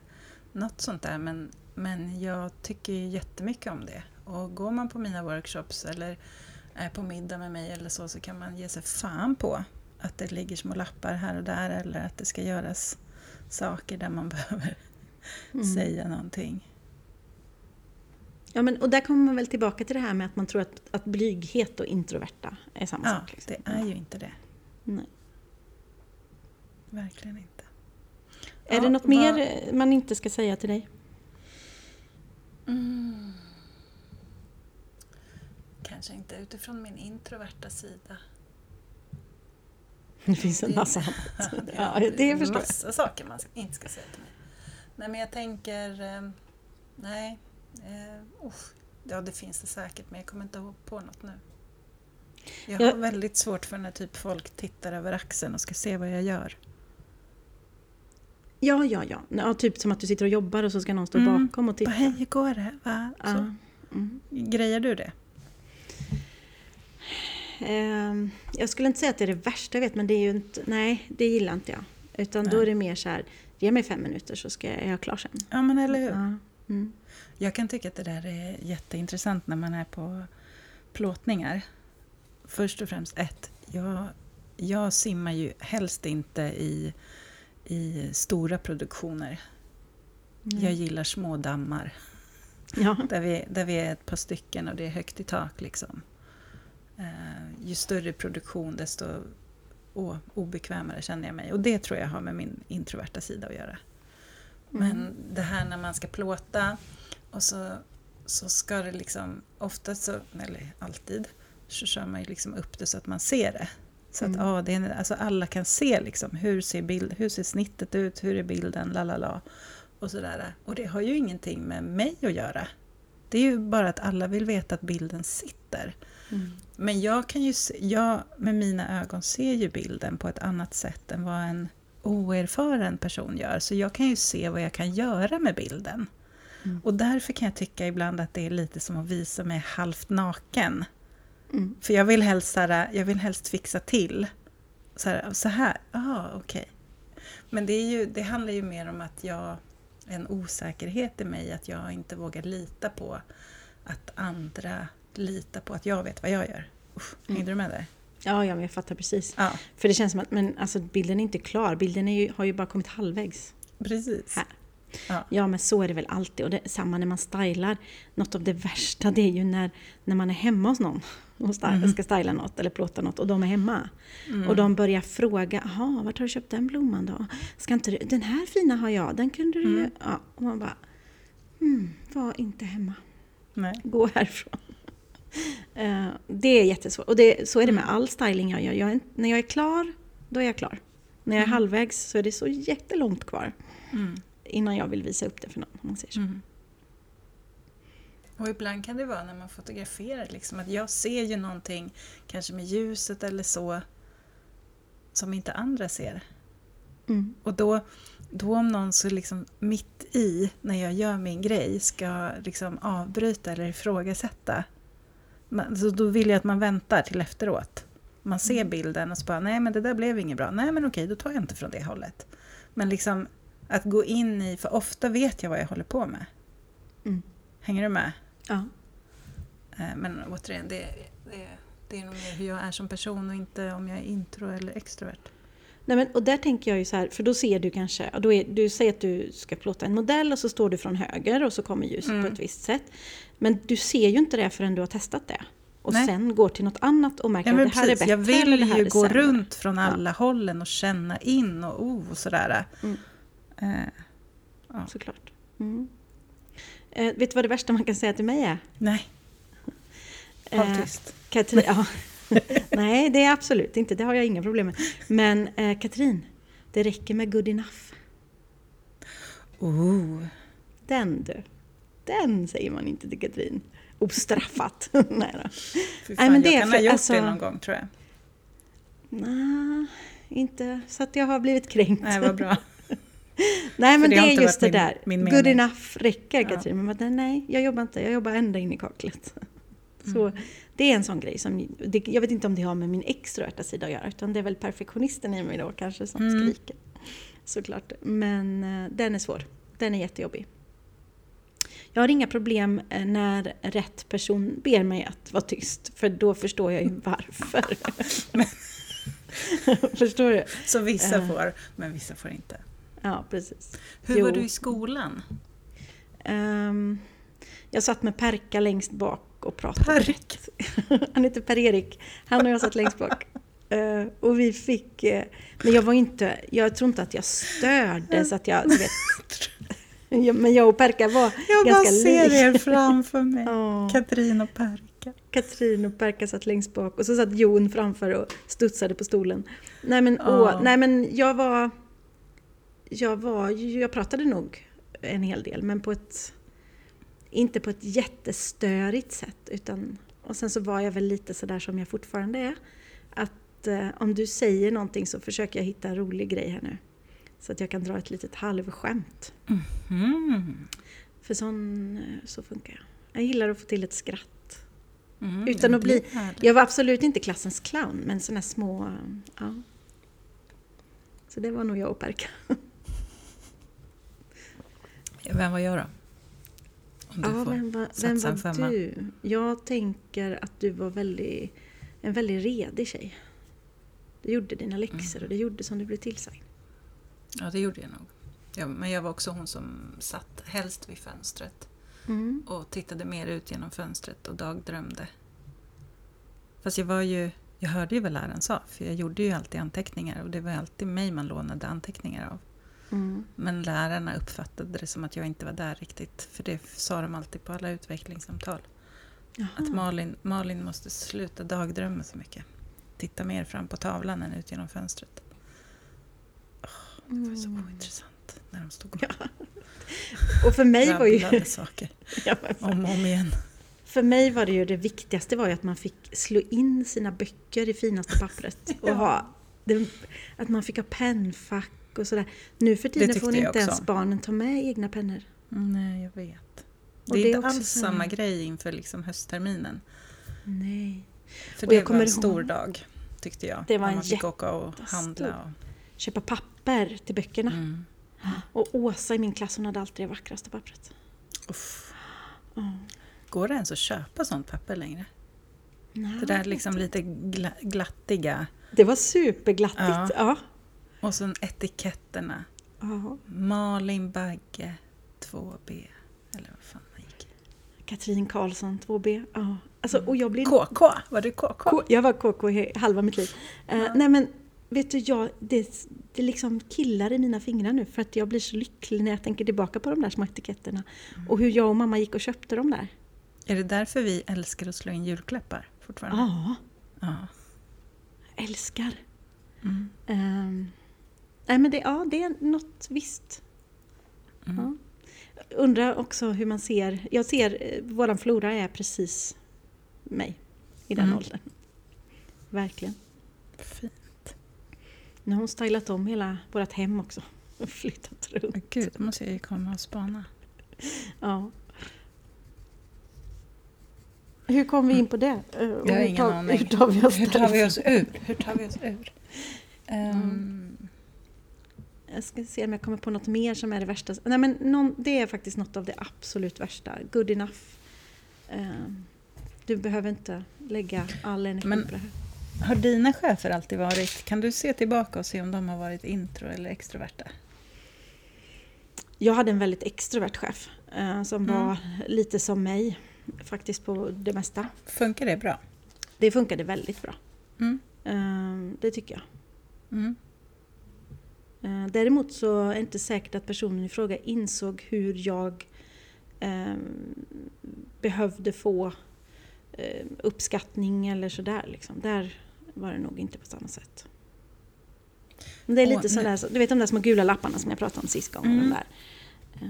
något sånt där men, men jag tycker ju jättemycket om det. Och går man på mina workshops eller är på middag med mig eller så så kan man ge sig fan på att det ligger små lappar här och där eller att det ska göras saker där man behöver Mm. säga någonting. Ja, men, och där kommer man väl tillbaka till det här med att man tror att, att blyghet och introverta är samma Ja, sak. Liksom. det är ju inte det. Nej. Verkligen inte. Är Ja, det något vad- mer man inte ska säga till dig? Mm. Kanske inte utifrån min introverta sida. Det finns en massa annat. det Ja, är det förstår jag. massa saker man inte ska säga till mig. Nej, men jag tänker... eh, Nej. Usch. ja, det finns det säkert, men jag kommer inte på något nu. Jag har Jag- väldigt svårt för när typ folk tittar över axeln och ska se vad jag gör. Ja, ja, ja. ja. Typ som att du sitter och jobbar och så ska någon stå Mm. bakom och titta. Hej, hur går det? Va? Så. Ja. Mm. Grejer du det? Ehm, jag skulle inte säga att det är det värsta jag vet, men det är ju inte... Nej, det gillar inte jag. Utan då Nej. är det mer så här, ge mig fem minuter så ska jag, är jag klar sen. Ja, men eller hur? Ja. Mm. Jag kan tycka att det där är jätteintressant när man är på plåtningar. Först och främst ett, jag, jag simmar ju helst inte i, i stora produktioner. Mm. Jag gillar små dammar Ja. där vi, där vi är ett par stycken och det är högt i tak. Liksom. Eh, ju större produktion desto åh, obekvämare känner jag mig. Och det tror jag har med min introverta sida att göra. Men Mm. det här när man ska plåta och så, så ska det liksom, oftast så, eller alltid, så kör man ju liksom upp det så att man ser det. Så att ja, det är, en- alltså alla kan se liksom, hur ser, bild, hur ser snittet ut, hur är bilden, la la la. Och sådär. Och det har ju ingenting med mig att göra. Det är ju bara att alla vill veta att bilden sitter. Mm. Men jag kan ju se, jag med mina ögon ser ju bilden på ett annat sätt än vad en oerfaren person gör. Så jag kan ju se vad jag kan göra med bilden. Mm. Och därför kan jag tycka ibland att det är lite som att visa mig halvt naken. Mm. För jag vill helst, här, jag vill helst fixa till. Så här, så här. ah okej. Men det, är ju, det handlar ju mer om att jag, en osäkerhet i mig, att jag inte vågar lita på att andra litar på att jag vet vad jag gör. Usch, Mm. Hängde du med där? Ja, ja, men jag fattar precis. Ja, För det känns som att men, alltså, bilden är inte klar. Bilden ju, har ju bara kommit halvvägs. precis. Här. Ja. Ja, men så är det väl alltid. Och det, samma när man stylar. Något av det värsta det är ju när, när man är hemma hos någon och styla, Mhm. ska styla något eller plåta något och de är hemma. Mm. Och de börjar fråga, jaha, vart har du köpt den blomman då? Ska inte du, den här fina har jag, den kunde du. Mm. Ja, och man bara, hmm, var inte hemma. Nej. Gå härifrån. Eh, det är jättesvårt. Och det, så är det med Mm. all styling jag gör. Jag är, när jag är klar, då är jag klar. När jag är Mm. halvvägs så är det så jättelångt kvar Mm. innan jag vill visa upp det för någon. Om man säger så. Och ibland kan det vara när man fotograferar, liksom, att jag ser ju någonting, kanske med ljuset eller så, som inte andra ser. Mm. Och då, då om någon så liksom mitt i, när jag gör min grej, ska liksom avbryta eller ifrågasätta. Man, så då vill jag att man väntar till efteråt. Man ser Mm. bilden och så bara, nej men det där blev inget bra. Nej men okej, då tar jag inte från det hållet. Men liksom att gå in i, för ofta vet jag vad jag håller på med. Mm. Hänger du med? Ja. Eh, Men återigen, det, det, det är nog mer hur jag är som person och inte om jag är intro eller extrovert. Nej, men, och där tänker jag ju så här, för då ser du kanske, då är, du säger att du ska plåta en modell och så står du från höger och så kommer ljuset Mm. på ett visst sätt. Men du ser ju inte det förrän du har testat det. Och Nej. sen går till något annat och märker Ja, att det här är precis. bättre jag eller vill det här ju är gå sämre. runt från alla hållen och känna in och oh, och sådär. Mm. Eh, ja. Såklart. Mm. Eh, vet du vad det värsta man kan säga till mig är? Nej, håll Eh. Katrin, ja. Nej, det är absolut inte. Det har jag inga problem med. Men eh, Katrin, det räcker med good enough. Oh. Den du. Den säger man inte till Katrin. Ostraffat. Nej då. Fy Nej, fan, men det jag kan för- ha gjort alltså- det någon gång tror jag. Nej, inte så att jag har blivit kränkt. Nej, vad bra. Nej, men det det, är just det min- där. min Good enough räcker Ja. Katrin. Men bara, nej, jag jobbar inte. Jag jobbar ända in i kaklet. Så Mm. det är en sån grej som, det, jag vet inte om det har med min extroverta sida att göra, utan det är väl perfektionisten i mig då kanske som Mm. skriker. Såklart. Men eh, den är svår. Den är jättejobbig. Jag har inga problem eh, när rätt person ber mig att vara tyst, för då förstår jag ju varför. Förstår du? Så vissa Eh. får, men vissa får inte. Ja, precis. Hur Jo. var du i skolan? Ehm, jag satt med Perka längst bak och pratade. Perk? Han heter Per-Erik. Han och jag satt längst bak. Eh, och vi fick... eh, men jag var inte... Jag tror inte att jag störde så att jag... Du vet, men jag och Perka var Jag ganska bara ser lika. er framför mig. Ja. Katrin och Perka. Katrin och Perka satt längst bak och så satt Jon framför och studsade på stolen. Nej men, Ja. åh, nej, men jag var... Jag var... Jag pratade nog en hel del men på ett... Inte på ett jättestörigt sätt utan... Och sen så var jag väl lite sådär som jag fortfarande är. Att eh, om du säger någonting så försöker jag hitta en rolig grej här nu. Så att jag kan dra ett litet halvskämt. Mm. För sån, eh, så funkar jag. Jag gillar att få till ett skratt. Mm, Utan att bli-. Jag var absolut inte klassens clown, men såna små... Ja. Så det var nog jag och Perka. Vem var jag då? Om du Ja, får vem var, vem var femma. du? Jag tänker att du var väldigt, en väldigt redig tjej. Du gjorde dina läxor Mm. och du gjorde som du blev tillsagd. Ja, det gjorde jag nog. Ja, men jag var också hon som satt helst vid fönstret Mm. och tittade mer ut genom fönstret och dagdrömde. Fast jag var ju, jag hörde ju vad läraren sa, för jag gjorde ju alltid anteckningar och det var alltid mig man lånade anteckningar av. Mm. Men lärarna uppfattade det som att jag inte var där riktigt, för det sa de alltid på alla utvecklingssamtal. Jaha. Att Malin, Malin måste sluta dagdrömma så mycket. Titta mer fram på tavlan än ut genom fönstret. Det var så Mm. ointressant när de stod och Ja. Och för mig var ju... saker Ja, om och om igen. För mig var det ju det viktigaste var ju att man fick slå in sina böcker i finaste pappret. Och ha, det, att man fick ha pennfack och sådär. Nu för tiden får inte ens barnen ta med egna pennor. Mm, Nej, jag vet. Det är det är inte alls samma grej inför liksom höstterminen. Nej. För det var en stor ihåg- dag, tyckte jag. Det var en man fick åka och jättestor- handla. Och, Köpa papper till böckerna. mm. Och Åsa i min klass hon hade alltid det vackraste pappret. Uff. Ja. Går det ens att köpa sånt papper längre? Nej. Det där liksom lite gla- glattiga. Det var superglattigt. Ja. Ja. Och sen etiketterna. Ja. Malin Bagge 2B. Eller vad fan det gick. Katrin Karlsson 2B. Ja. Alltså, och jag blev KK, var det KK? K- jag var KK halva mitt liv. Eh, nej men, vet du, jag, det, det liksom killar i mina fingrar nu för att jag blir så lycklig när jag tänker tillbaka på de där små etiketterna. Och hur jag och mamma gick och köpte dem där. Är det därför vi älskar att slå in julklappar fortfarande? Ja, Ja. älskar. Mm. Ehm, nej men det, ja, det är något visst. Mm. Ja. Undrar också hur man ser, jag ser, eh, våran Flora är precis mig i den Mm. åldern. Verkligen. Fint. Nu har hon stylat om hela vårt hem också. Och flyttat runt. Gud, då måste jag ju komma och spana. Ja. Hur kom vi in på det? Eh, Jag har hur ingen tar- aning. Hur tar vi oss Hur tar vi oss ur? Hur tar vi oss ur? Ehm, Jag ska se om jag kommer på något mer som är det värsta. Nej, men någon, det är faktiskt något av det absolut värsta. Good enough. Eh, Du behöver inte lägga all energi Men- på det här. har dina chefer alltid varit... Kan du se tillbaka och se om de har varit intro eller extroverta? Jag hade en väldigt extrovert chef eh, som Mm. var lite som mig faktiskt på det mesta. Funkar det bra? Det funkade väldigt bra. Mm. Eh, Det tycker jag. Mm. Eh, Däremot så är det inte säkert att personen i fråga insåg hur jag eh, behövde få eh, uppskattning eller sådär. Liksom. Där var det nog inte på samma sätt. Men det är Åh, lite nu- sådär, du vet de där små gula lapparna som jag pratade om sist gången. Mm. Där. Eh,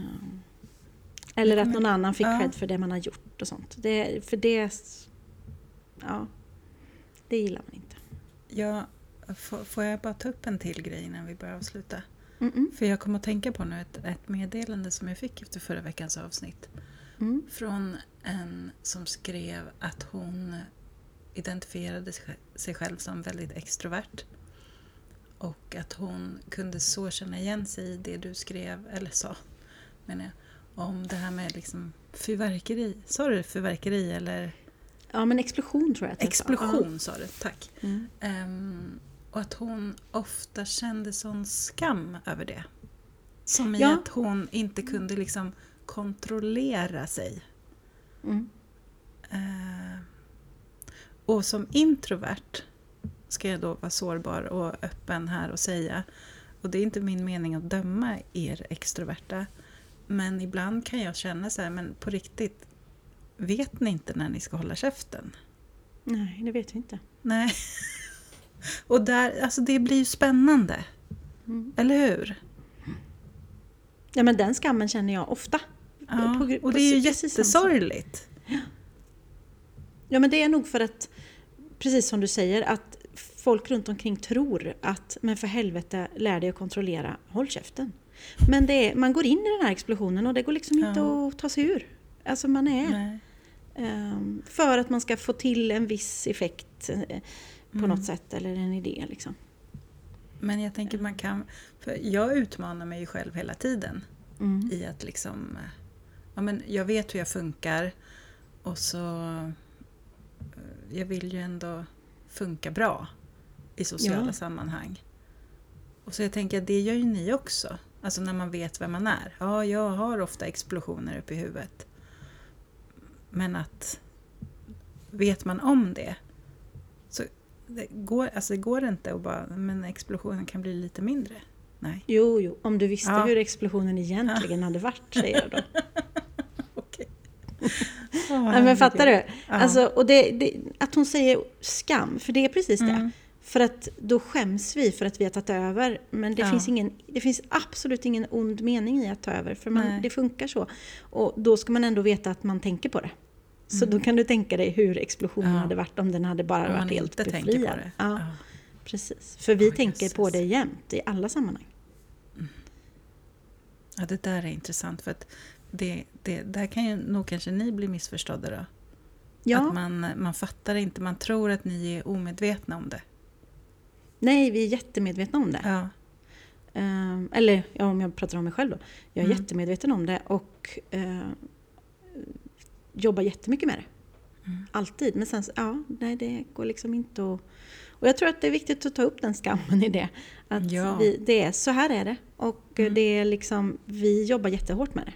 eller att kommer- någon annan fick ja. cred för det man har gjort och sånt. Det, för det... Ja, det gillar man inte. Ja, får, jag bara ta upp en till grej innan vi börjar avsluta? Mm-mm. För jag kommer att tänka på nu ett, ett meddelande som jag fick efter förra veckans avsnitt. Mm. Från en som skrev att hon identifierade sig- själv som väldigt extrovert. Och att hon kunde så känna igen sig i det du skrev, eller sa, menar jag, om det här med liksom fyrverkeri. Sa du fyrverkeri eller Ja, men explosion tror jag att jag explosion sa du, tack. Ja. Och att hon ofta kände sån skam över det. Som i Ja. att hon inte kunde liksom kontrollera sig. Mm. Eh, och som introvert ska jag då vara sårbar och öppen här och säga. Och det är inte min mening att döma er extroverta. Men ibland kan jag känna så här, men på riktigt, vet ni inte när ni ska hålla käften? Nej, det vet vi inte. Nej. Och där, alltså det blir ju spännande. Mm. Eller hur? Ja, men den skammen känner jag ofta. Ja, På- på- och det är ju jättesorgligt. Ja, men det är nog för att, precis som du säger, att folk runt omkring tror att, men för helvete, lär dig att kontrollera, håll käften. Men det är, man går in i den här explosionen och det går liksom inte Ja. att ta sig ur. Alltså man är, ehm, för att man ska få till en viss effekt eh, på Mm. något sätt, eller en idé liksom. Men jag tänker man kan, för jag utmanar mig ju själv hela tiden. Mm. i att liksom... Ja, men jag vet hur jag funkar och så... eh, Jag vill ju ändå funka bra i sociala Ja. sammanhang. Och så jag tänker att det gör ju ni också. Alltså när man vet vem man är. Ja, jag har ofta explosioner uppe i huvudet. Men att vet man om det det går, alltså det går inte att bara, men explosionen kan bli lite mindre. Nej. Jo, jo, om du visste Ja. hur explosionen egentligen hade varit, säger jag då. Okej. Nej, men fattar du? Ja. Alltså, och det, det, att hon säger skam, för det är precis det. Mm. För att då skäms vi för att vi har tagit över. Men det, Ja. finns, ingen, det finns absolut ingen ond mening i att ta över. För man, det funkar så. Och då ska man ändå veta att man tänker på det. Så då kan du tänka dig hur explosionen Mm. Ja. hade varit om den hade bara varit helt på befriad. det. Ja, Ja. precis. För vi Åh, tänker på jösses. det jämt i alla sammanhang. Ja, det där är intressant för att det, det, där kan ju nog kanske ni bli missförstådda då. Ja, Att man, man fattar inte, man tror att ni är omedvetna om det. nej, vi är jättemedvetna om det. Ja. Ehm, eller ja, om jag pratar om mig själv då. Jag är Mm. jättemedveten om det och eh, jobbar jättemycket med det. Mm. Alltid. Men sen, ja, nej det går liksom inte att... Och jag tror att det är viktigt att ta upp den skammen i det. Att Ja. vi, det är, så här är det. Och eh, Mm. det är liksom, vi jobbar jättehårt med det.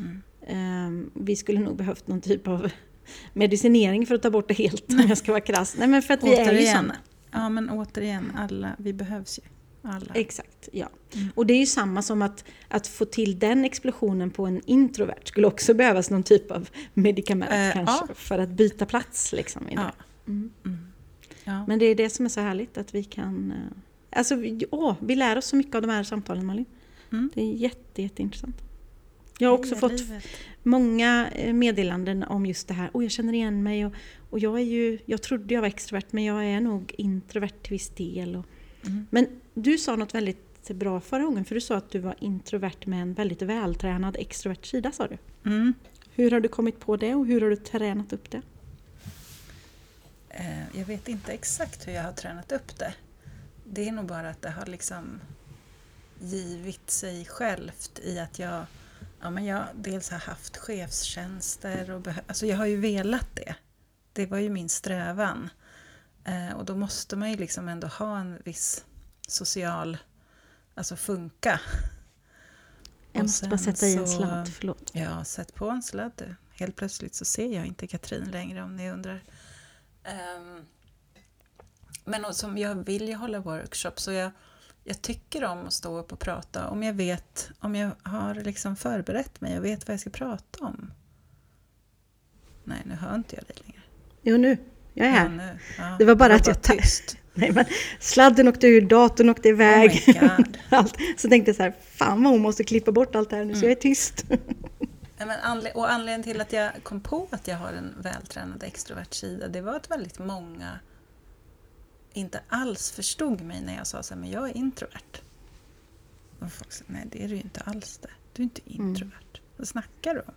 Mm. Ehm, vi skulle nog behövt någon typ av medicinering för att ta bort det helt om jag ska vara krass. Nej men för att vi är ju Återigen. såna. Ja, men återigen, alla, vi behövs ju. Alla. Exakt, ja. Mm. Och det är ju samma som att, att få till den explosionen på en introvert skulle också behövas någon typ av medicament Eh, kanske ja. för att byta plats. Liksom, i det. Ja. Mm. Mm. Ja. Men det är det som är så härligt att vi kan... eh, Alltså, åh, vi lär oss så mycket av de här samtalen Malin. Mm. Det är jätte, jätteintressant. Jag har också fått livet. många eh, meddelanden om just det här. Och jag känner igen mig och, och jag är ju... Jag trodde jag var extrovert men jag är nog introvert till viss del. Och, Mm. men du sa något väldigt bra förra gången, för du sa att du var introvert med en väldigt vältränad extrovert sida, sa du. Mm. Hur har du kommit på det och hur har du tränat upp det? Eh, Jag vet inte exakt hur jag har tränat upp det. Det är nog bara att det har liksom givit sig självt i att jag, ja, men jag dels har haft chefstjänster och alltså jag har ju velat det. Det var ju min strävan. Eh, och då måste man ju liksom ändå ha en viss social, alltså funka. Jag Och måste bara sätta i en sladd, förlåt. Ja, sätt på en sladd. Helt plötsligt så ser jag inte Katrin längre om ni undrar. Ehm, men och som jag vill ju hålla workshop så jag, jag tycker om att stå upp och prata om jag vet, om jag har liksom förberett mig och vet vad jag ska prata om. Nej, nu hör inte jag dig längre. Jo, nu. Jag är Ja, här. nu, ja, Det var bara att jag ta- tyst. Nej, men sladden åkte ur, datorn åkte iväg. Oh my God. allt. Så tänkte jag så här, fan vad hon måste klippa bort allt det här nu så Mm. jag är tyst. Nej, men anle- och anledningen till att jag kom på att jag har en vältränad extrovert sida, det var att väldigt många inte alls förstod mig när jag sa så här, men jag är introvert. Och folk sa, nej det är du ju inte alls det. Du är inte Mm. introvert. Vad snackar du om?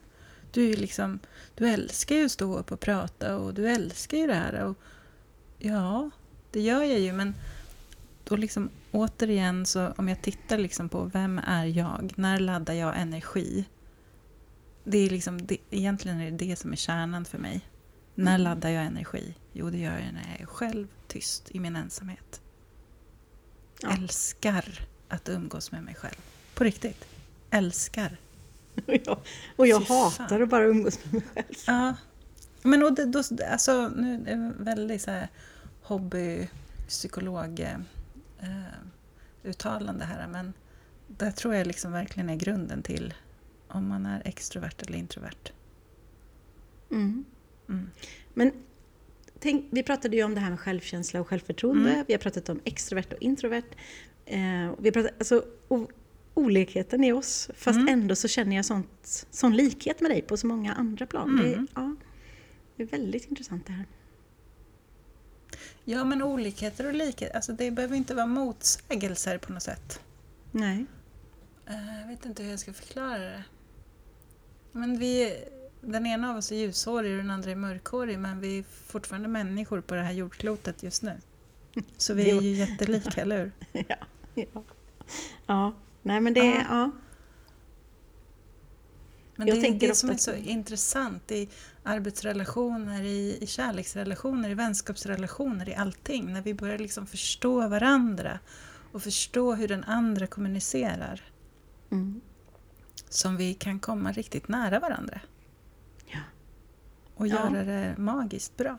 Du är liksom, du älskar ju att stå upp och prata och du älskar ju det här. Och, ja, det gör jag ju, men då liksom återigen så om jag tittar liksom på vem är jag? När laddar jag energi? Det är liksom, det, egentligen är det det som är kärnan för mig. När Mm. laddar jag energi? Jo, det gör jag när jag är själv tyst i min ensamhet. Ja. Älskar att umgås med mig själv. På riktigt. Älskar. Och jag, och jag hatar att bara umgås med mig själv. Ja. Men och det, då, alltså, nu är det väldigt så här hobbypsykolog eh, uttalande här, men det tror jag liksom verkligen är grunden till om man är extrovert eller introvert. Mm. Mm. Men tänk, vi pratade ju om det här med självkänsla och självförtroende. Mm. Vi har pratat om extrovert och introvert. Eh, och vi har pratat, alltså, o, olikheten i oss, fast Mm. ändå så känner jag sånt, sån likhet med dig på så många andra plan. Det, Mm. ja, det är väldigt intressant det här. Ja, men olikheter och likheter, alltså det behöver inte vara motsägelser på något sätt. Nej. Eh, Jag vet inte hur jag ska förklara det. Men vi, den ena av oss är ljushårig och den andra är mörkhårig men vi är fortfarande människor på det här jordklotet just nu. Så vi är ju jättelika, eller hur? ja, ja. ja, nej men det, Ja. ja. Men Jag det är det som är så att- intressant i arbetsrelationer, i, i kärleksrelationer, i vänskapsrelationer, i allting. När vi börjar liksom förstå varandra och förstå hur den andra kommunicerar. Mm. Som vi kan komma riktigt nära varandra. Ja. Och Ja. göra det magiskt bra.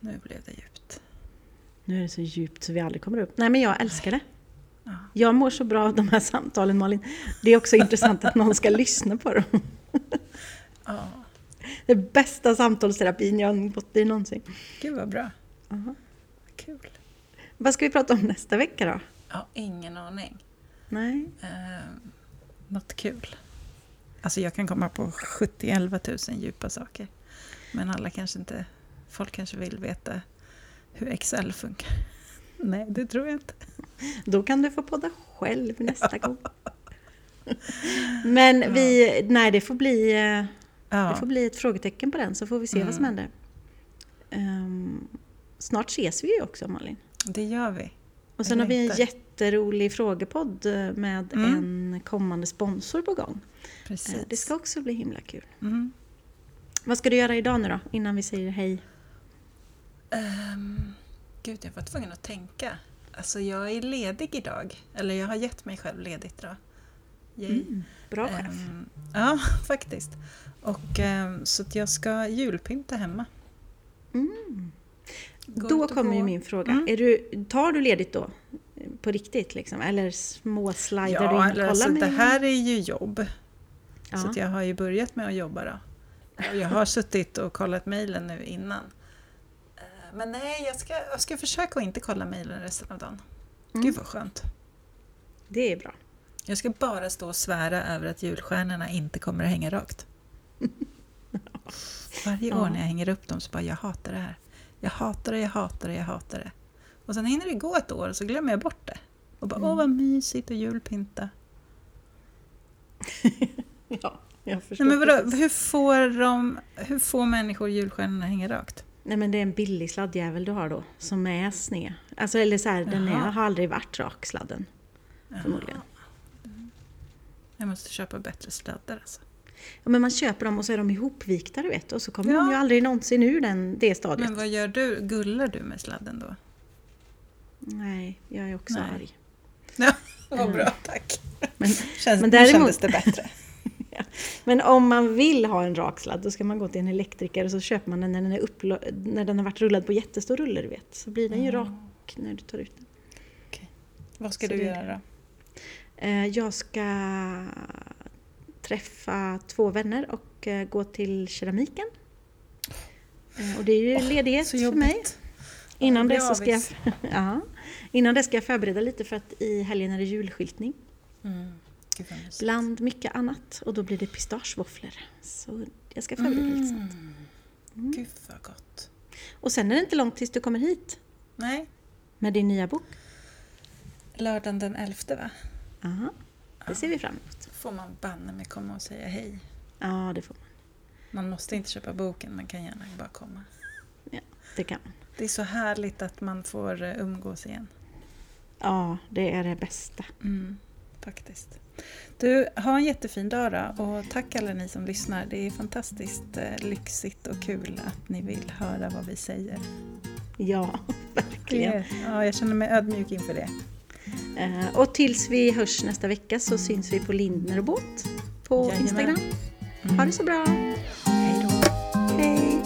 Nu blev det djupt. Nu är det så djupt så vi aldrig kommer upp. Nej men jag älskar det. Ja. Jag mår så bra av de här samtalen Malin. Det är också intressant att någon ska lyssna på dem. Ja, Det bästa samtalsterapin jag har gått i någonsin. gud vad bra. Aha. Kul. Vad ska vi prata om nästa vecka då? Ja, ingen aning. Nej. Eh, något kul. Alltså jag kan komma på 70-11 000 djupa saker. Men alla kanske inte... Folk kanske vill veta hur Excel funkar. Nej, det tror jag inte. Då kan du få podda själv nästa gång. Men vi, nej det får bli, eh, det Ja, får bli ett frågetecken på den så får vi se vad som Mm. händer. Ehm, snart ses vi ju också Malin. det gör vi. Och sen har vi en jätterolig frågepodd eh, med Mm. en kommande sponsor på gång. Precis. Eh, Det ska också bli himla kul. Mm. Vad ska du göra idag nu då, innan vi säger hej? Ehm, gud, jag var tvungen att tänka. Alltså jag är ledig idag. Eller jag har gett mig själv ledigt idag. Mm, bra chef. Ehm, ja, faktiskt. Och, ehm, så jag ska julpynta hemma. Mm. Då kommer ju min fråga. Mm. Är du, tar du ledigt då? På riktigt liksom? Eller småslidar du in Ja, och eller kollar alltså, det här är ju jobb. Ja. Så jag har ju börjat med att jobba då. Jag har suttit och kollat mejlen nu innan. Men nej, jag ska, jag ska försöka att inte kolla mejlen resten av dagen. Mm. Gud vad skönt. Det är bra. Jag ska bara stå och svära över att julstjärnorna inte kommer att hänga rakt. Varje Ja. år när jag hänger upp dem så bara, jag hatar det här. Jag hatar det, jag hatar det, jag hatar det. Och sen hinner det gå ett år och så glömmer jag bort det. Och bara, Mm. åh vad mysigt och julpynta. Ja, jag förstår. Nej, men vadå, hur, får de, hur får människor julstjärnorna hänga rakt? Nej men det är en billig sladdjävel du har då, som är sned. Alltså eller så här, den är, Jaha. har aldrig varit rak sladden. Förmodligen. Jag måste köpa bättre sladdar alltså. Ja, men man köper dem och så är de ihopvikta du vet och så kommer Ja. de ju aldrig någonsin ur den, det stadiet. Men vad gör du? Gullar du med sladden då? Nej, jag är också Nej. arg. Ja, vad bra, tack. Men, Känns, Men däremot- kändes det bättre. men om man vill ha en rak sladd då ska man gå till en elektriker och så köper man den när den, är upplo- när den har varit rullad på jättestor rulle du vet. Så blir den ju Mm. rak när du tar ut den. Vad ska Så du göra då? Eh, Jag ska träffa två vänner och eh, gå till keramiken. Eh, Och det är ju ledighet Så för mig. Innan det, så ska jag, ja, innan det ska jag förbereda lite för att i helgen är det julskyltning. Mm. Bland mycket annat. Och då blir det pistagevåfflor. Så jag ska förbereda lite sånt. Mm. Gud vad gott. Och sen är det inte långt tills du kommer hit Nej, med din nya bok. lördagen den 11 va? Aha, det ser vi fram emot. får man banne mig komma och säga hej. Ja, det får man. Man måste inte köpa boken, man kan gärna bara komma. Det kan man. Det är så härligt att man får eh, umgås igen. Ja, det är det bästa. Mm, faktiskt. Du, ha en jättefin dag då och tack alla ni som lyssnar. Det är fantastiskt eh, lyxigt och kul att ni vill höra vad vi säger. Ja, verkligen. Ja, jag känner mig ödmjuk inför det. Eh, och tills vi hörs nästa vecka så syns vi på Lindner och Båt på Jajamän. Instagram. Ha det så bra! Hej då. Hej!